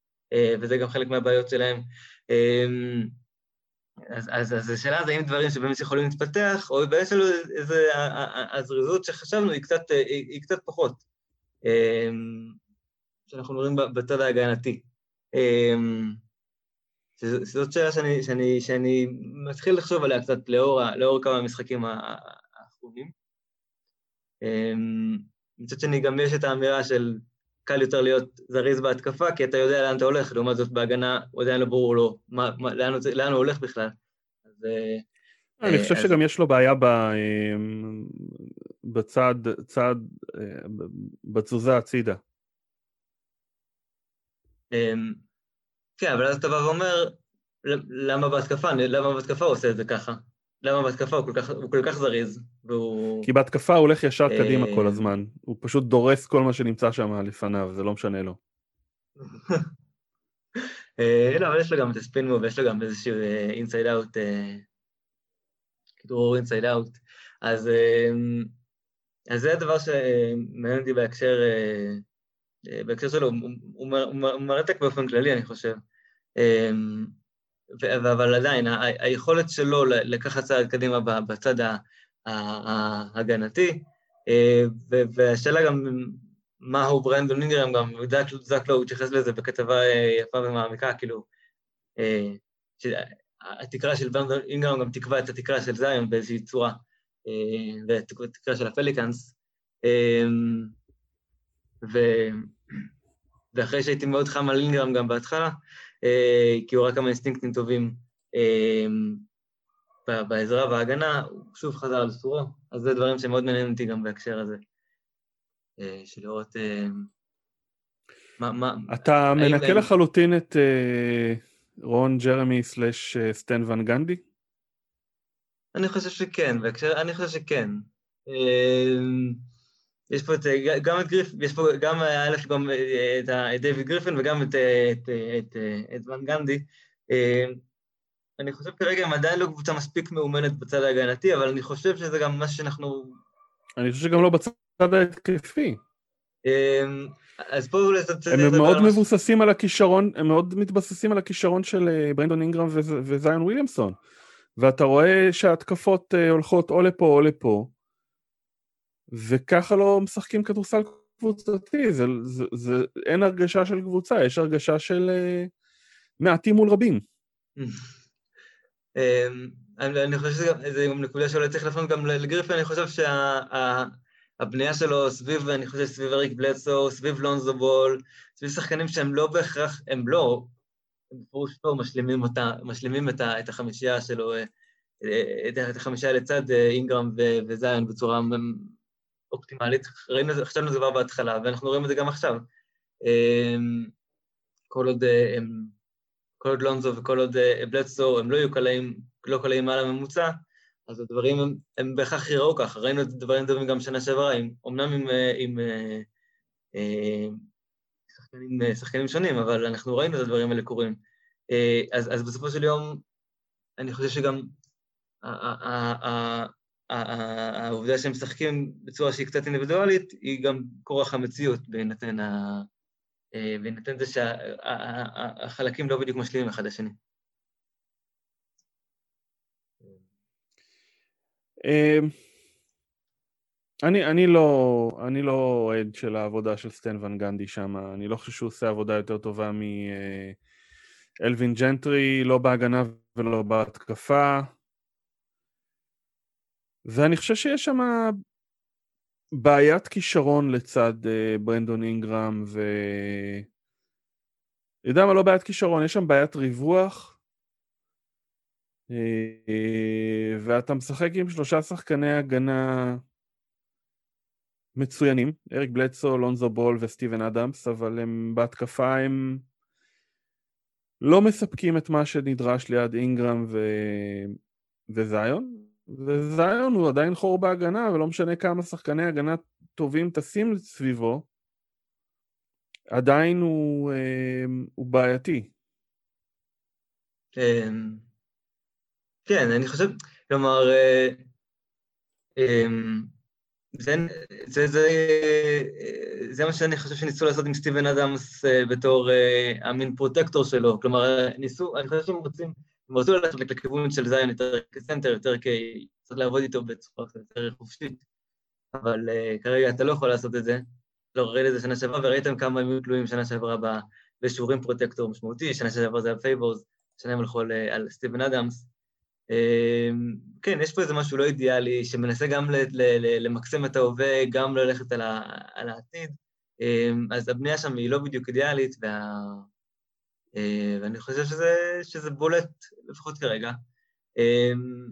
וזה גם חלק מהבעיות שלהם. אז, אז, אז השאלה זה האם דברים שבאמת יכולים להתפתח, או בעצם איזו הזריזות שחשבנו היא קצת, היא, היא קצת פחות, אמ, שאנחנו רואים בצד ההגנתי. אמ, זאת שאלה שאני, שאני, שאני מתחיל לחשוב עליה קצת לאור, לאור כמה המשחקים האחרונים. אמ, מצד שני גם יש את האמירה של קל יותר להיות זריז בהתקפה, כי אתה יודע לאן אתה הולך, לעומת זאת בהגנה הוא עדיין לא ברור לו מה, מה, לאן, לאן הוא הולך בכלל. אז, אה, אני חושב אז... שגם יש לו בעיה ב, אמ, בצד, צד, אה, בתזוזה הצידה. אמ, כן, אבל אז אתה בא ואומר, למה בהתקפה, למה בהתקפה הוא עושה את זה ככה? למה בהתקפה הוא כל כך, הוא כל כך זריז, והוא... כי בהתקפה הוא הולך ישר קדימה כל אה, הזמן. הוא פשוט דורס כל מה שנמצא שם לפניו, זה לא משנה לו. אה, לא, אבל יש לו גם את ה spin move, יש לו גם איזשהו inside out, כדרור inside out. אז זה הדבר שמעניין אותי בהקשר, אה, בהקשר שלו, הוא מרתק באופן כללי, אני חושב. אבל עדיין, היכולת שלו לקחת צעד קדימה בצד ההגנתי, אה, והשאלה גם מהו ברנדון אינגרם, גם זק לואו התייחס לזה בכתבה יפה ומעמיקה, כאילו, שהתקרה של ברנדון אינגרם גם תקבע את התקרה של זיון באיזושהי צורה, ואת התקרה של הפליקאנס. ו... ואחרי שהייתי מאוד חם על אינגרם גם בהתחלה, כי הוא ראה כמה אינסטינקטים טובים בעזרה וההגנה, הוא שוב חזר לסורו, אז זה דברים שמאוד מעניינים אותי גם בהקשר הזה, אה, של לראות אה, מה... מה אתה מנקה לחלוטין את אה, רון ג'רמי סלאש סטן ון גנדי? אני חושב שכן, בהקשר, אני חושב שכן. יש פה את, גם את גריפ, יש פה גם, א', גם את דיוויד גריפין וגם את, את, את, את ון גנדי. אני חושב כרגע הם עדיין לא קבוצה מספיק מאומנת בצד ההגנתי, אבל אני חושב שזה גם מה שאנחנו... אני חושב שגם לא בצד ההתקפי. אז פה אולי זה... הם מאוד מבוססים על הכישרון, הם מאוד מתבססים על הכישרון של אה, ברנדון אינגרם וזיון וויליאמסון. ואתה רואה שההתקפות אה, הולכות או לפה או לפה, וככה לא משחקים כדורסל קבוצתי, זה, זה, זה, אין הרגשה של קבוצה, יש הרגשה של uh, מעטים מול רבים. אמ, אני חושב שזו גם נקודה שאולי צריך לפנות גם לגריפין, אני חושב שהבנייה שלו סביב, אני חושב סביב אריק בלדסו, סביב לונזו בול, סביב שחקנים שהם לא בהכרח, הם לא, הם בפירוש לא משלימים אותה, משלימים את, את החמישייה שלו, אה, את החמישייה לצד אה, אינגרם וזיון בצורה אופטימלית. ראינו, חשבנו את זה כבר בהתחלה, ואנחנו רואים את זה גם עכשיו. אמ, כל עוד הם כל עוד לונזו וכל עוד אה, בלדסו הם לא יהיו קלעים, לא קלעים מעל הממוצע, אז הדברים הם, הם בהכרח יראו ככה. ראינו את דברים טובים גם שנה שעברה, עם, אומנם עם, אה, עם, עם אה, שחקנים, שחקנים שונים, אבל אנחנו ראינו את הדברים האלה קורים. אז, אז בסופו של יום, אני חושב שגם העובדה שהם משחקים בצורה שהיא קצת אינדיבידואלית, היא גם כורח המציאות בהינתן בהינתן זה שהחלקים לא בדיוק משלימים אחד לשני. אמ, אני, אני לא, אני לא אוהד של העבודה של סטן ון גנדי שם, אני לא חושב שהוא עושה עבודה יותר טובה מאלווין ג'נטרי, לא בהגנה ולא בהתקפה. ואני חושב שיש שם בעיית כישרון לצד uh, ברנדון אינגרם ו... יודע מה, לא בעיית כישרון, יש שם בעיית ריווח. uh, ואתה משחק עם שלושה שחקני הגנה מצוינים, אריק בלדסו, לונזו בול וסטיבן אדמס, אבל הם בהתקפה הם לא מספקים את מה שנדרש ליד אינגרם ו... וזיון, וזיון הוא עדיין חור בהגנה, ולא משנה כמה שחקני הגנה טובים טסים סביבו, עדיין הוא, אה, הוא בעייתי. כן, כן, אני חושב, כלומר, אה, אה, זה, זה, זה, זה מה שאני חושב שניסו לעשות עם סטיבן אדמס בתור המין פרוטקטור שלו, כלומר, ניסו, אני חושב שהם רוצים הם רצו ללכת לכיוון של זיון יותר כסנטר, יותר כי צריך לעבוד איתו בצורה יותר חופשית, אבל uh, כרגע אתה לא יכול לעשות את זה. לא, ראיתי את זה שנה שעברה, וראיתם כמה הם היו תלויים שנה שעברה באיזשהו rim protector משמעותי, שנה שעברה זה היה פייבורס, שנה הם הלכו על סטיבן אדמס. Uh, כן, יש פה איזה משהו לא אידיאלי, שמנסה גם למקסם את ההווה, גם ללכת על, על העתיד. Uh, אז הבנייה שם היא לא בדיוק אידיאלית, וה... אה, ואני חושב שזה, שזה בולט, לפחות כרגע. אמ,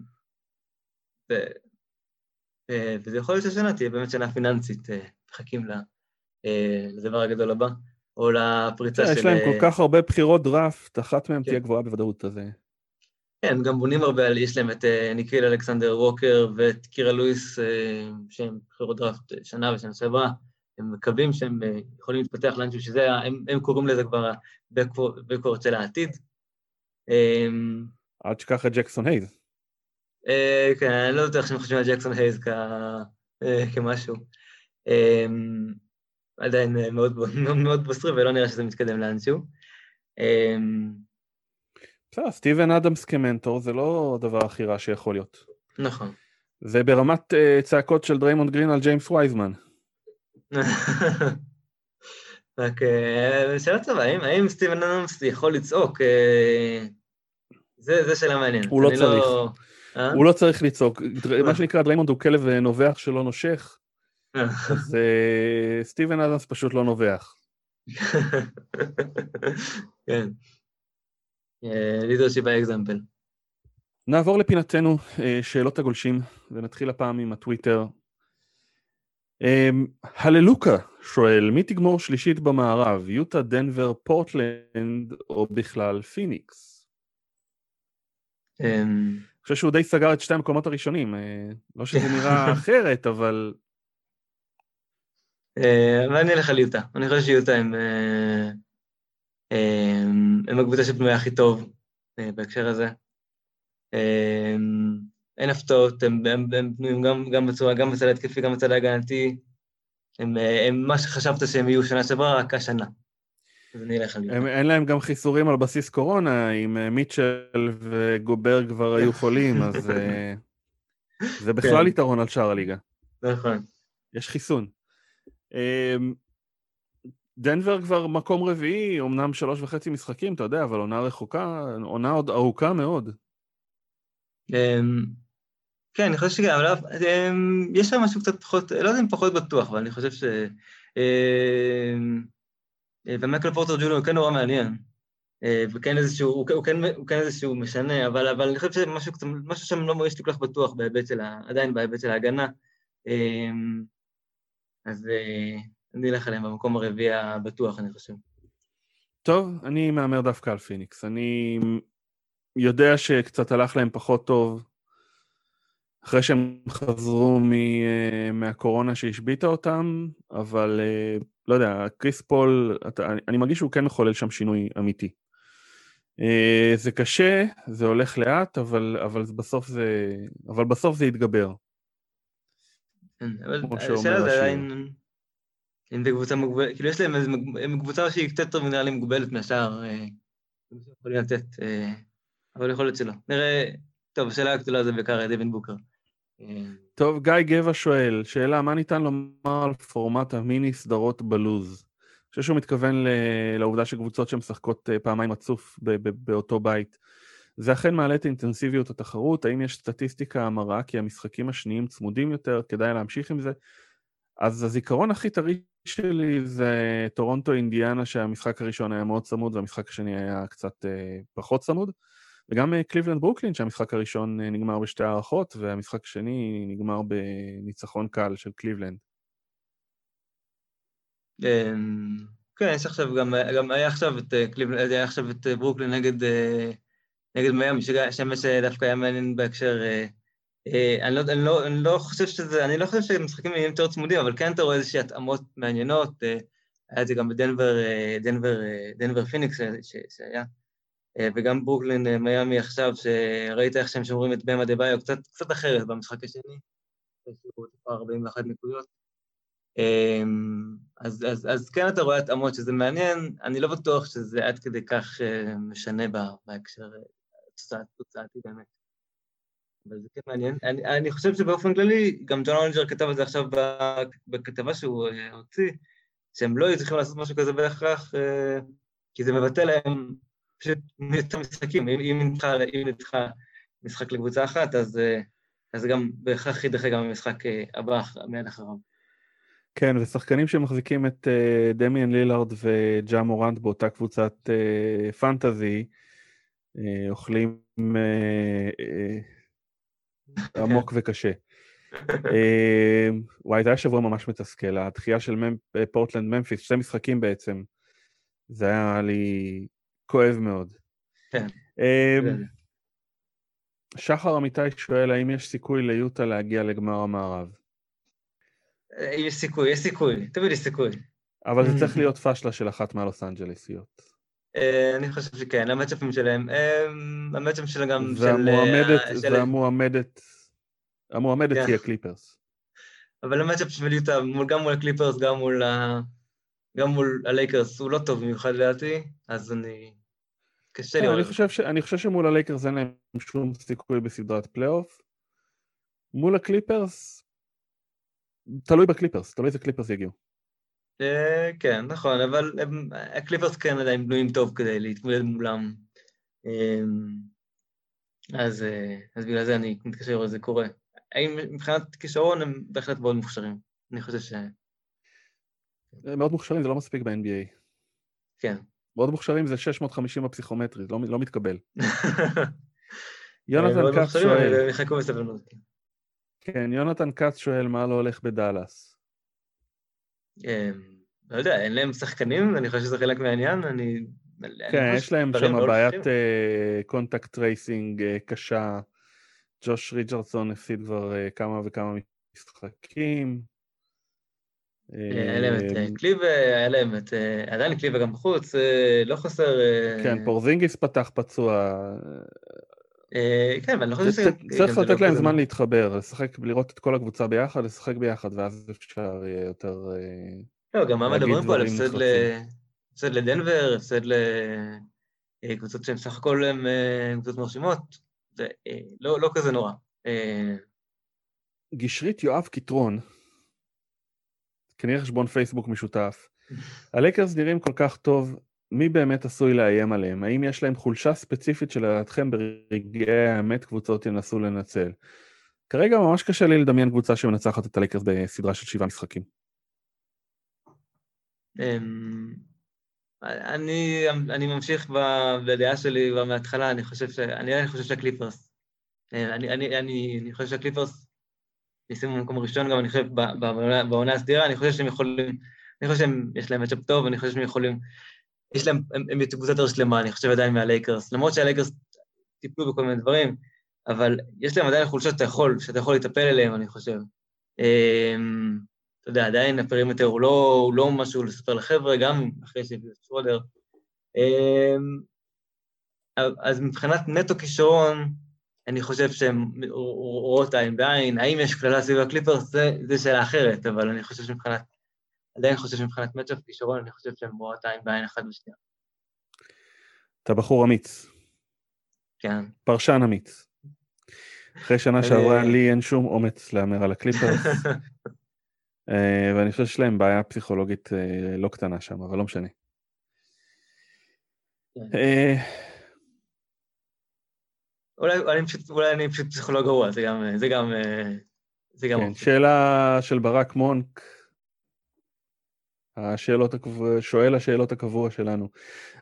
ו, אה, וזה יכול להיות שהשנה תהיה באמת שנה פיננסית, אה, מחכים לדבר הגדול הבא, או לפריצה של... יש להם כל כך הרבה בחירות דראפט, אחת מהן כן. תהיה גבוהה בוודאות, אז... כן, גם בונים הרבה על, יש להם את ניקיל אלכסנדר ווקר ואת קירה לואיס, שהם בחירות דראפט שנה ושנה שעברה. הם מקווים שהם אה, יכולים להתפתח לאנשהו שזה, הם, הם קוראים לזה כבר ה-Backcourt של העתיד. אמ, עד שככה ג'קסון הייז. אה, כן, אני לא בטוח שהם חושבים על ג'קסון הייז אה, כמשהו. אמ, עדיין מאוד מאוד בוסרי ולא נראה שזה מתקדם לאנשהו. אמ, בסדר, סטיבן אדמס כמנטור זה לא הדבר הכי רע שיכול להיות. נכון. זה ברמת צעקות של דריימונד גרין על ג'יימס וייזמן. רק שאלה טובה, האם סטיבן אדמס יכול לצעוק? זה שאלה מעניינת. הוא לא צריך. הוא לא צריך לצעוק. מה שנקרא דריימונד הוא כלב נובח שלא נושך, אז סטיבן אדמס פשוט לא נובח. כן. leadership by example. נעבור לפינתנו, שאלות הגולשים, ונתחיל הפעם עם הטוויטר. הלל לוקה שואל, מי תגמור שלישית במערב, יוטה, דנבר, פורטלנד או בכלל פיניקס? אני חושב שהוא די סגר את שתי המקומות הראשונים, לא שזה נראה אחרת, אבל... אבל אני אלך על יוטה, אני חושב שיוטה הם... הם הקבוצה שבנויה הכי טוב בהקשר הזה. אין הפתעות, הם בנויים גם, גם בצורה, גם בצד ההתקפי, גם בצד ההגנתי. הם, הם מה שחשבת שהם יהיו שנה שעברה, רק השנה. יוטה. אין להם גם חיסורים על בסיס קורונה, אם אה, מיטשל וגובר כבר היו חולים, אז אה, זה בכלל כן. יתרון על שאר הליגה. נכון. יש חיסון. אמ, דנבר כבר מקום רביעי, אמנם שלוש וחצי משחקים, אתה יודע, אבל עונה רחוקה, עונה עוד ארוכה מאוד. אמ, כן, אני חושב שגם, אמ, יש שם משהו קצת פחות, לא יודע אם פחות בטוח, אבל אני חושב ש... אמ, ומייקל פורטר ג'וניור כן נורא מעניין, אה, וכן איזשהו, הוא, הוא, כן, הוא כן איזשהו משנה, אבל, אבל אני חושב שמשהו שם לא מרגיש כל כך בטוח בהיבט של ה... עדיין בהיבט של ההגנה. אז אה, אני אלך עליהם במקום הרביעי הבטוח, אני חושב. טוב, אני מהמר דווקא על פיניקס. אני יודע שקצת הלך להם פחות טוב אחרי שהם חזרו מ, uh, מהקורונה שהשביתה אותם, אבל uh, לא יודע, קריס פול, אתה, אני, אני מרגיש שהוא כן מחולל שם שינוי אמיתי. Uh, זה קשה, זה הולך לאט, אבל, אבל בסוף זה, אבל בסוף זה יתגבר. כן, אבל השאלה זה עדיין, אם זה קבוצה מוגבלת, כאילו יש להם איזה, קבוצה שהיא קצת יותר לי מוגבלת מהשאר, יכולים לתת. אבל יכול להיות שלא. נראה, טוב, השאלה הגדולה זה בעיקר דווין בוקר. טוב, גיא גבע שואל, שאלה, מה ניתן לומר על פורמט המיני סדרות בלוז? אני חושב שהוא מתכוון לעובדה שקבוצות שמשחקות אה, פעמיים רצוף באותו בית. זה אכן מעלה את אינטנסיביות התחרות, האם יש סטטיסטיקה המראה כי המשחקים השניים צמודים יותר, כדאי להמשיך עם זה? אז הזיכרון הכי טרי שלי זה טורונטו אינדיאנה שהמשחק הראשון היה מאוד צמוד והמשחק השני היה קצת אה, פחות צמוד. וגם קליבלנד אה, ברוקלין שהמשחק הראשון אה, נגמר בשתי הארכות והמשחק השני נגמר בניצחון קל של קליבלנד. אמ, כן, יש עכשיו גם, גם היה עכשיו את אה, קליבלנד, היה עכשיו את ברוקלין נגד, נגד מיאמי, שמש דווקא היה מעניין בהקשר, אני לא, אני, לא, אני לא חושב שזה, אני לא חושב שמשחקים יהיו יותר צמודים, אבל כן אתה רואה איזושהי התאמות מעניינות, היה את זה גם בדנבר, דנבר, דנבר פיניקס שהיה. אה, וגם ברוקלין אה, מיאמי עכשיו, שראית איך שהם שומרים את באם אדבאיו קצת, קצת אחרת במשחק השני, לו טיפה 41 נקודות. אמ, אז, אז, אז כן אתה רואה התאמות שזה מעניין, אני לא בטוח שזה עד כדי כך אה, משנה בהקשר תוצאתי באמת. אבל זה כן מעניין. אני, אני חושב שבאופן כללי, גם ג'ון הולינג'ר כתב על זה עכשיו בכתבה שהוא הוציא, שהם לא היו צריכים לעשות משהו כזה בהכרח, כי זה מבטא להם פשוט יותר משחקים, אם ניצחה משחק לקבוצה אחת, אז, אז גם בהכרח יידחה גם המשחק אה, הבא מיד אחריו. כן, ושחקנים שמחזיקים את uh, דמיאן לילארד וג'ה מורנט באותה קבוצת פנטזי, אוכלים עמוק וקשה. uh, וואי, זה היה שבוע ממש מתסכל, הדחייה של פורטלנד ממפיס, שתי משחקים בעצם, זה היה לי כואב מאוד. כן. אמ, שחר אמיתי שואל, האם יש סיכוי ליוטה להגיע לגמר המערב? אה, יש סיכוי, יש סיכוי, תמיד יש סיכוי. אבל זה צריך להיות פשלה של אחת מהלוס אנג'לסיות. אה, אני חושב שכן, המצ'אפים שלהם, אמ, המצ'אפים שלהם גם של... והמועמדת, המועמדת כן. תהיה קליפרס. אבל המצ'אפ של יוטה, גם מול הקליפרס, גם מול גם מול הלייקרס הוא לא טוב במיוחד לדעתי, אז אני... קשה לי... אני חושב, ש... אני חושב שמול הלייקרס אין להם שום סיכוי בסדרת פלייאוף. מול הקליפרס, תלוי בקליפרס, תלוי איזה קליפרס יגיעו. אה, כן, נכון, אבל הקליפרס כן עדיין בנויים טוב כדי להתמודד מולם. אז, אז בגלל זה אני מתקשר לזה קורה. האם מבחינת כישרון הם בהחלט מאוד מוכשרים. אני חושב. מאוד מוכשרים זה לא מספיק ב-NBA. כן. מאוד מוכשרים זה 650 בפסיכומטרי, לא, לא מתקבל. יונתן כץ שואל... יחכו בסבלנות. כן, יונתן כץ שואל מה לא הולך בדאלאס. אמ, לא יודע, אין להם שחקנים, אני חושב שזה חלק מהעניין, אני... כן, יש להם שם בעיית contact tracing קשה. ג'וש ריצ'רדסון הפסיד כבר כמה וכמה משחקים. היה להם את אה, קליבר, היה להם את... אה, עדיין קליבר גם בחוץ, לא חסר... כן, פורזינגיס פתח פצוע. כן, אבל אני חושב ש... צריך לתת להם זמן להתחבר, לשחק, לראות את כל הקבוצה ביחד, לשחק ביחד, ואז אפשר יהיה יותר... לא, גם מה מדברים פה על הפסד לדנבר, הפסד לקבוצות שהן סך הכל הן קבוצות מרשימות. זה אה, לא, לא כזה נורא. אה... גשרית יואב קיטרון, כנראה חשבון פייסבוק משותף. הלייקרס נראים כל כך טוב, מי באמת עשוי לאיים עליהם? האם יש להם חולשה ספציפית שלדעתכם ברגעי האמת קבוצות ינסו לנצל? כרגע ממש קשה לי לדמיין קבוצה שמנצחת את הלייקרס בסדרה של שבעה משחקים. אמ, אני, אני ממשיך בדעה שלי מההתחלה, אני חושב, ש, אני, אני חושב שהקליפרס, אה, אני, אני, אני, אני חושב שהקליפרס מסיימים במקום הראשון גם, אני חושב, בעונה הסדירה, אני חושב שהם יכולים, אני חושב שיש להם matchup טוב, אני חושב שהם יכולים, יש להם, הם, הם קבוצה יותר שלמה, אני חושב עדיין מהלייקרס, למרות שהלייקרס טיפלו בכל מיני דברים, אבל יש להם עדיין חולשות שאתה יכול, שאתה יכול לטפל אליהם, אני חושב. אמ, אתה יודע, עדיין ה perimeter הוא לא, הוא לא משהו לספר לחבר'ה, גם אחרי שהביאו את שרודר. אמ, אז מבחינת נטו כישרון, אני חושב שהן רואות עין בעין. האם יש כללה סביב הקליפרס? זה, זה שאלה אחרת, אבל אני חושב שמבחינת, עדיין חושב שמבחינת matchup כישרון, אני חושב שהן רואות עין בעין אחת ושנייה. אתה בחור אמיץ. כן. פרשן אמיץ. אחרי שנה שעברה לי אין שום אומץ להמר על הקליפרס. אה, ואני חושב שיש להם בעיה פסיכולוגית אה, לא קטנה שם, אבל לא משנה. אה, אולי, אני פשוט, אולי אני פשוט פסיכולוג גרוע, זה גם... זה גם, זה גם כן, שאלה של ברק מונק, השאלות הקבוע, שואל השאלות הקבוע שלנו.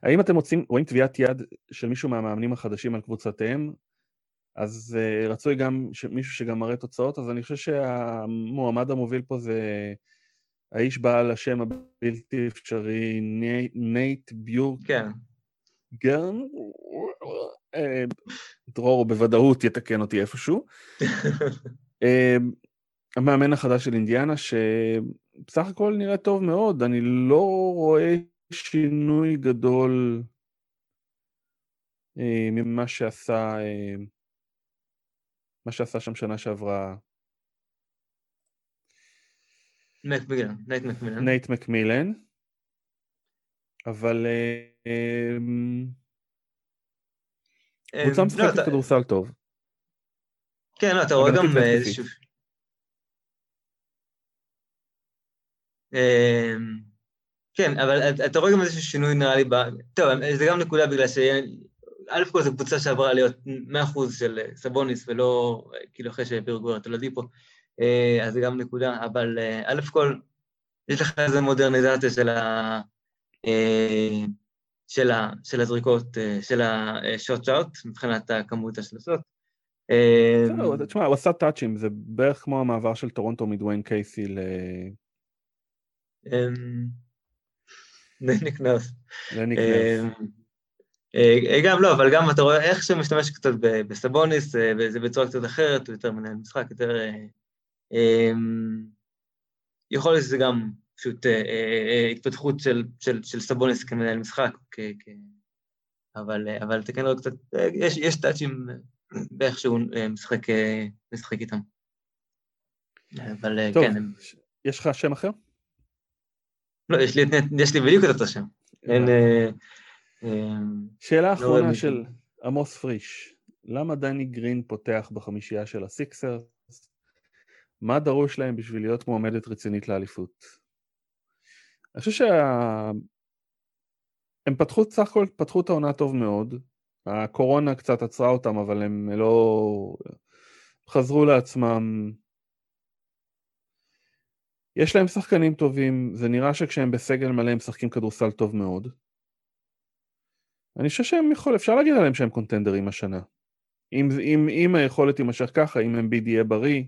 האם אתם רוצים, רואים טביעת יד של מישהו מהמאמנים החדשים על קבוצתיהם אז uh, רצוי גם מישהו שגם מראה תוצאות, אז אני חושב שהמועמד המוביל פה זה האיש בעל השם הבלתי אפשרי, נייט ביורקגרן. כן. גרן, אה, דרור בוודאות יתקן אותי איפשהו. אה, המאמן החדש של אינדיאנה, שבסך הכל נראה טוב מאוד, אני לא רואה שינוי גדול ממה שעשה מה שעשה שם שנה שעברה... מקמילן, נייט מקמילן. נייט מקמילן. אבל... קבוצה לא, משחקת כדורסל טוב. כן, לא, אתה רואה גם איזשהו... אמ, כן, אבל אתה רואה גם איזשהו שינוי נראה לי ב... טוב, זה גם נקודה בגלל ש... א' כל זו קבוצה שעברה להיות 100% של אה, סבוניס, ולא אה, כאילו אחרי שהעבירו כבר את הולדיפו, אה, אז זה גם נקודה, אבל א' כל, יש לך איזו מודרניזציה של, ה, של, ה, של הזריקות, של השוט שאוט, מבחינת הכמות השלושות. תשמע, הוא עשה טאצ'ים, זה בערך כמו המעבר של טורונטו מדוויין קייסי ל... לניק נרס. לניק נרס. אה, גם לא, אבל גם אתה רואה איך שהוא משתמש קצת בסבוניס, אה, וזה בצורה קצת אחרת, הוא יותר מנהל משחק, יותר... אה, יכול להיות שזה גם פשוט התפתחות של, של, של סבוניס כמנהל משחק, כ, כ, אבל, אבל אתה כן רואה קצת, יש, יש טאצ'ים באיך שהוא משחק, משחק איתם. אבל טוב, כן. הם... יש לך שם אחר? לא, יש לי, יש לי בדיוק את אותו שם. אין... שאלה לא אחרונה של עמוס פריש, למה דני גרין פותח בחמישייה של הסיקסרס? מה דרוש להם בשביל להיות מועמדת רצינית לאליפות? אני חושב שהם שה... פתחו, סך הכל פתחו את העונה טוב מאוד. הקורונה קצת עצרה אותם, אבל הם לא... חזרו לעצמם. יש להם שחקנים טובים, זה נראה שכשהם בסגל מלא הם משחקים כדורסל טוב מאוד. אני חושב שהם יכול, אפשר להגיד עליהם שהם contenderים השנה. אם, אם, אם היכולת תימשך ככה, אם אמביד יהיה בריא.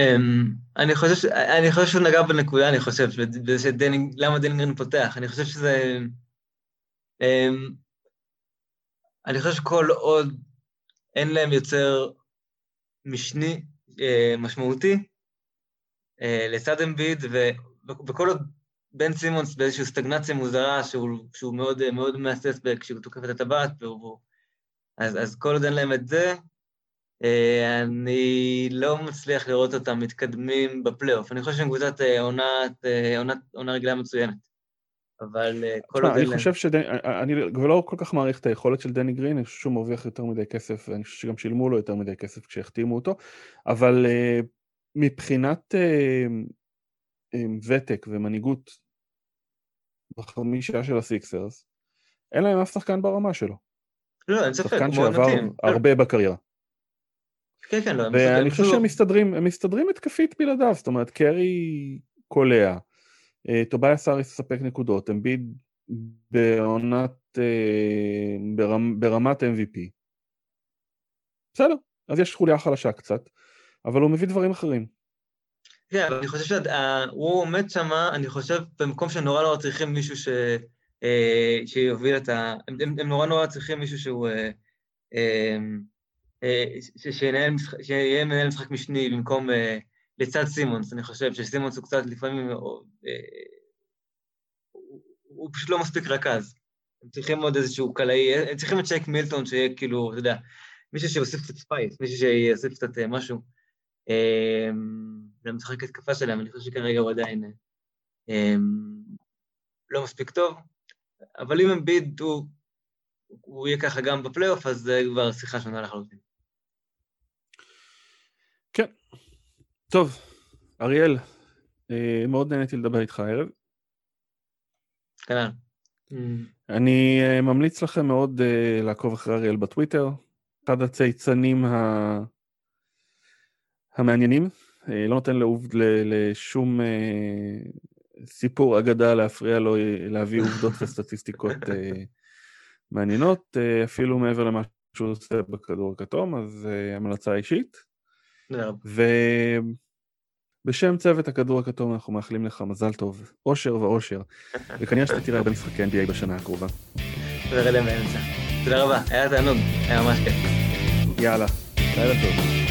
Um, אני חושב. אני חושב שהוא נגע בנקודה, אני חושב, שדני גרין, למה דני גרין פותח. אני חושב שזה... Um, אני חושב שכל עוד אין להם יוצר משני uh, משמעותי uh, לצד אמביד, וכל עוד בן סימונס באיזושהי סטגנציה מוזרה, שהוא, שהוא מאוד, מאוד מהסס כשהוא תוקף את הטבעת, אז, אז כל עוד אין להם את זה, אה, אני לא מצליח לראות אותם מתקדמים בפלייאוף. אני חושב שהם קבוצת אה, אה, עונה רגילה מצוינת. אבל כל עוד... אני חושב ש... אני לא כל כך מעריך את היכולת של דני גרין, אני חושב שהוא מרוויח יותר מדי כסף, ואני חושב שגם שילמו לו יותר מדי כסף כשהחתימו אותו, אבל מבחינת ותק ומנהיגות בחמישה של הסיקסרס, אין להם אף שחקן ברמה שלו. לא, אין ספק, שחקן שעבר הרבה בקריירה. כן, כן, לא, ואני חושב שהם מסתדרים, הם מסתדרים התקפית בלעדיו, זאת אומרת, קרי קולע, אה, טובייס אריס מספק נקודות, אמביד בעונת, אה, ברמת MVP. בסדר, אז יש חוליה חלשה קצת, אבל הוא מביא דברים אחרים. כן, אבל אני חושב שהוא עומד שם, אני חושב, במקום שנורא נורא צריכים מישהו ש... אה, שיוביל את ה... הם, הם נורא נורא צריכים מישהו שהוא... אה, אה, שיהיה מנהל משחק משני במקום לצד סימונס, אני חושב שסימונס הוא קצת לפעמים... הוא פשוט לא מספיק רכז. הם צריכים עוד איזשהו קלעי, הם צריכים את שייק מילטון שיהיה כאילו, אתה יודע, מישהו שיוסיף קצת ספייס, מישהו שיוסיף קצת משהו. למשחק התקפה שלהם, אני חושב שכרגע הוא עדיין לא מספיק טוב. אבל אם אמביד הוא, הוא יהיה ככה גם בפלייאוף, אז זה כבר שיחה שונה לחלוטין. טוב, אריאל, אה, מאוד נהניתי לדבר איתך הערב. כנ"ל. אני אה, ממליץ לכם מאוד אה, לעקוב אחרי אריאל בטוויטר. אחד הצייצנים ה... המעניינים, לא נותן לעובד, לשום סיפור אגדה להפריע לו להביא עובדות וסטטיסטיקות מעניינות, אפילו מעבר למה שהוא עושה בכדור הכתום, אז המלצה אישית. ובשם צוות הכדור הכתום אנחנו מאחלים לך מזל טוב, אושר ואושר, וכנראה שאתה תראה במשחקי NBA בשנה הקרובה. תודה רבה, היה תענוג, היה ממש כיף. יאללה, לילה טוב.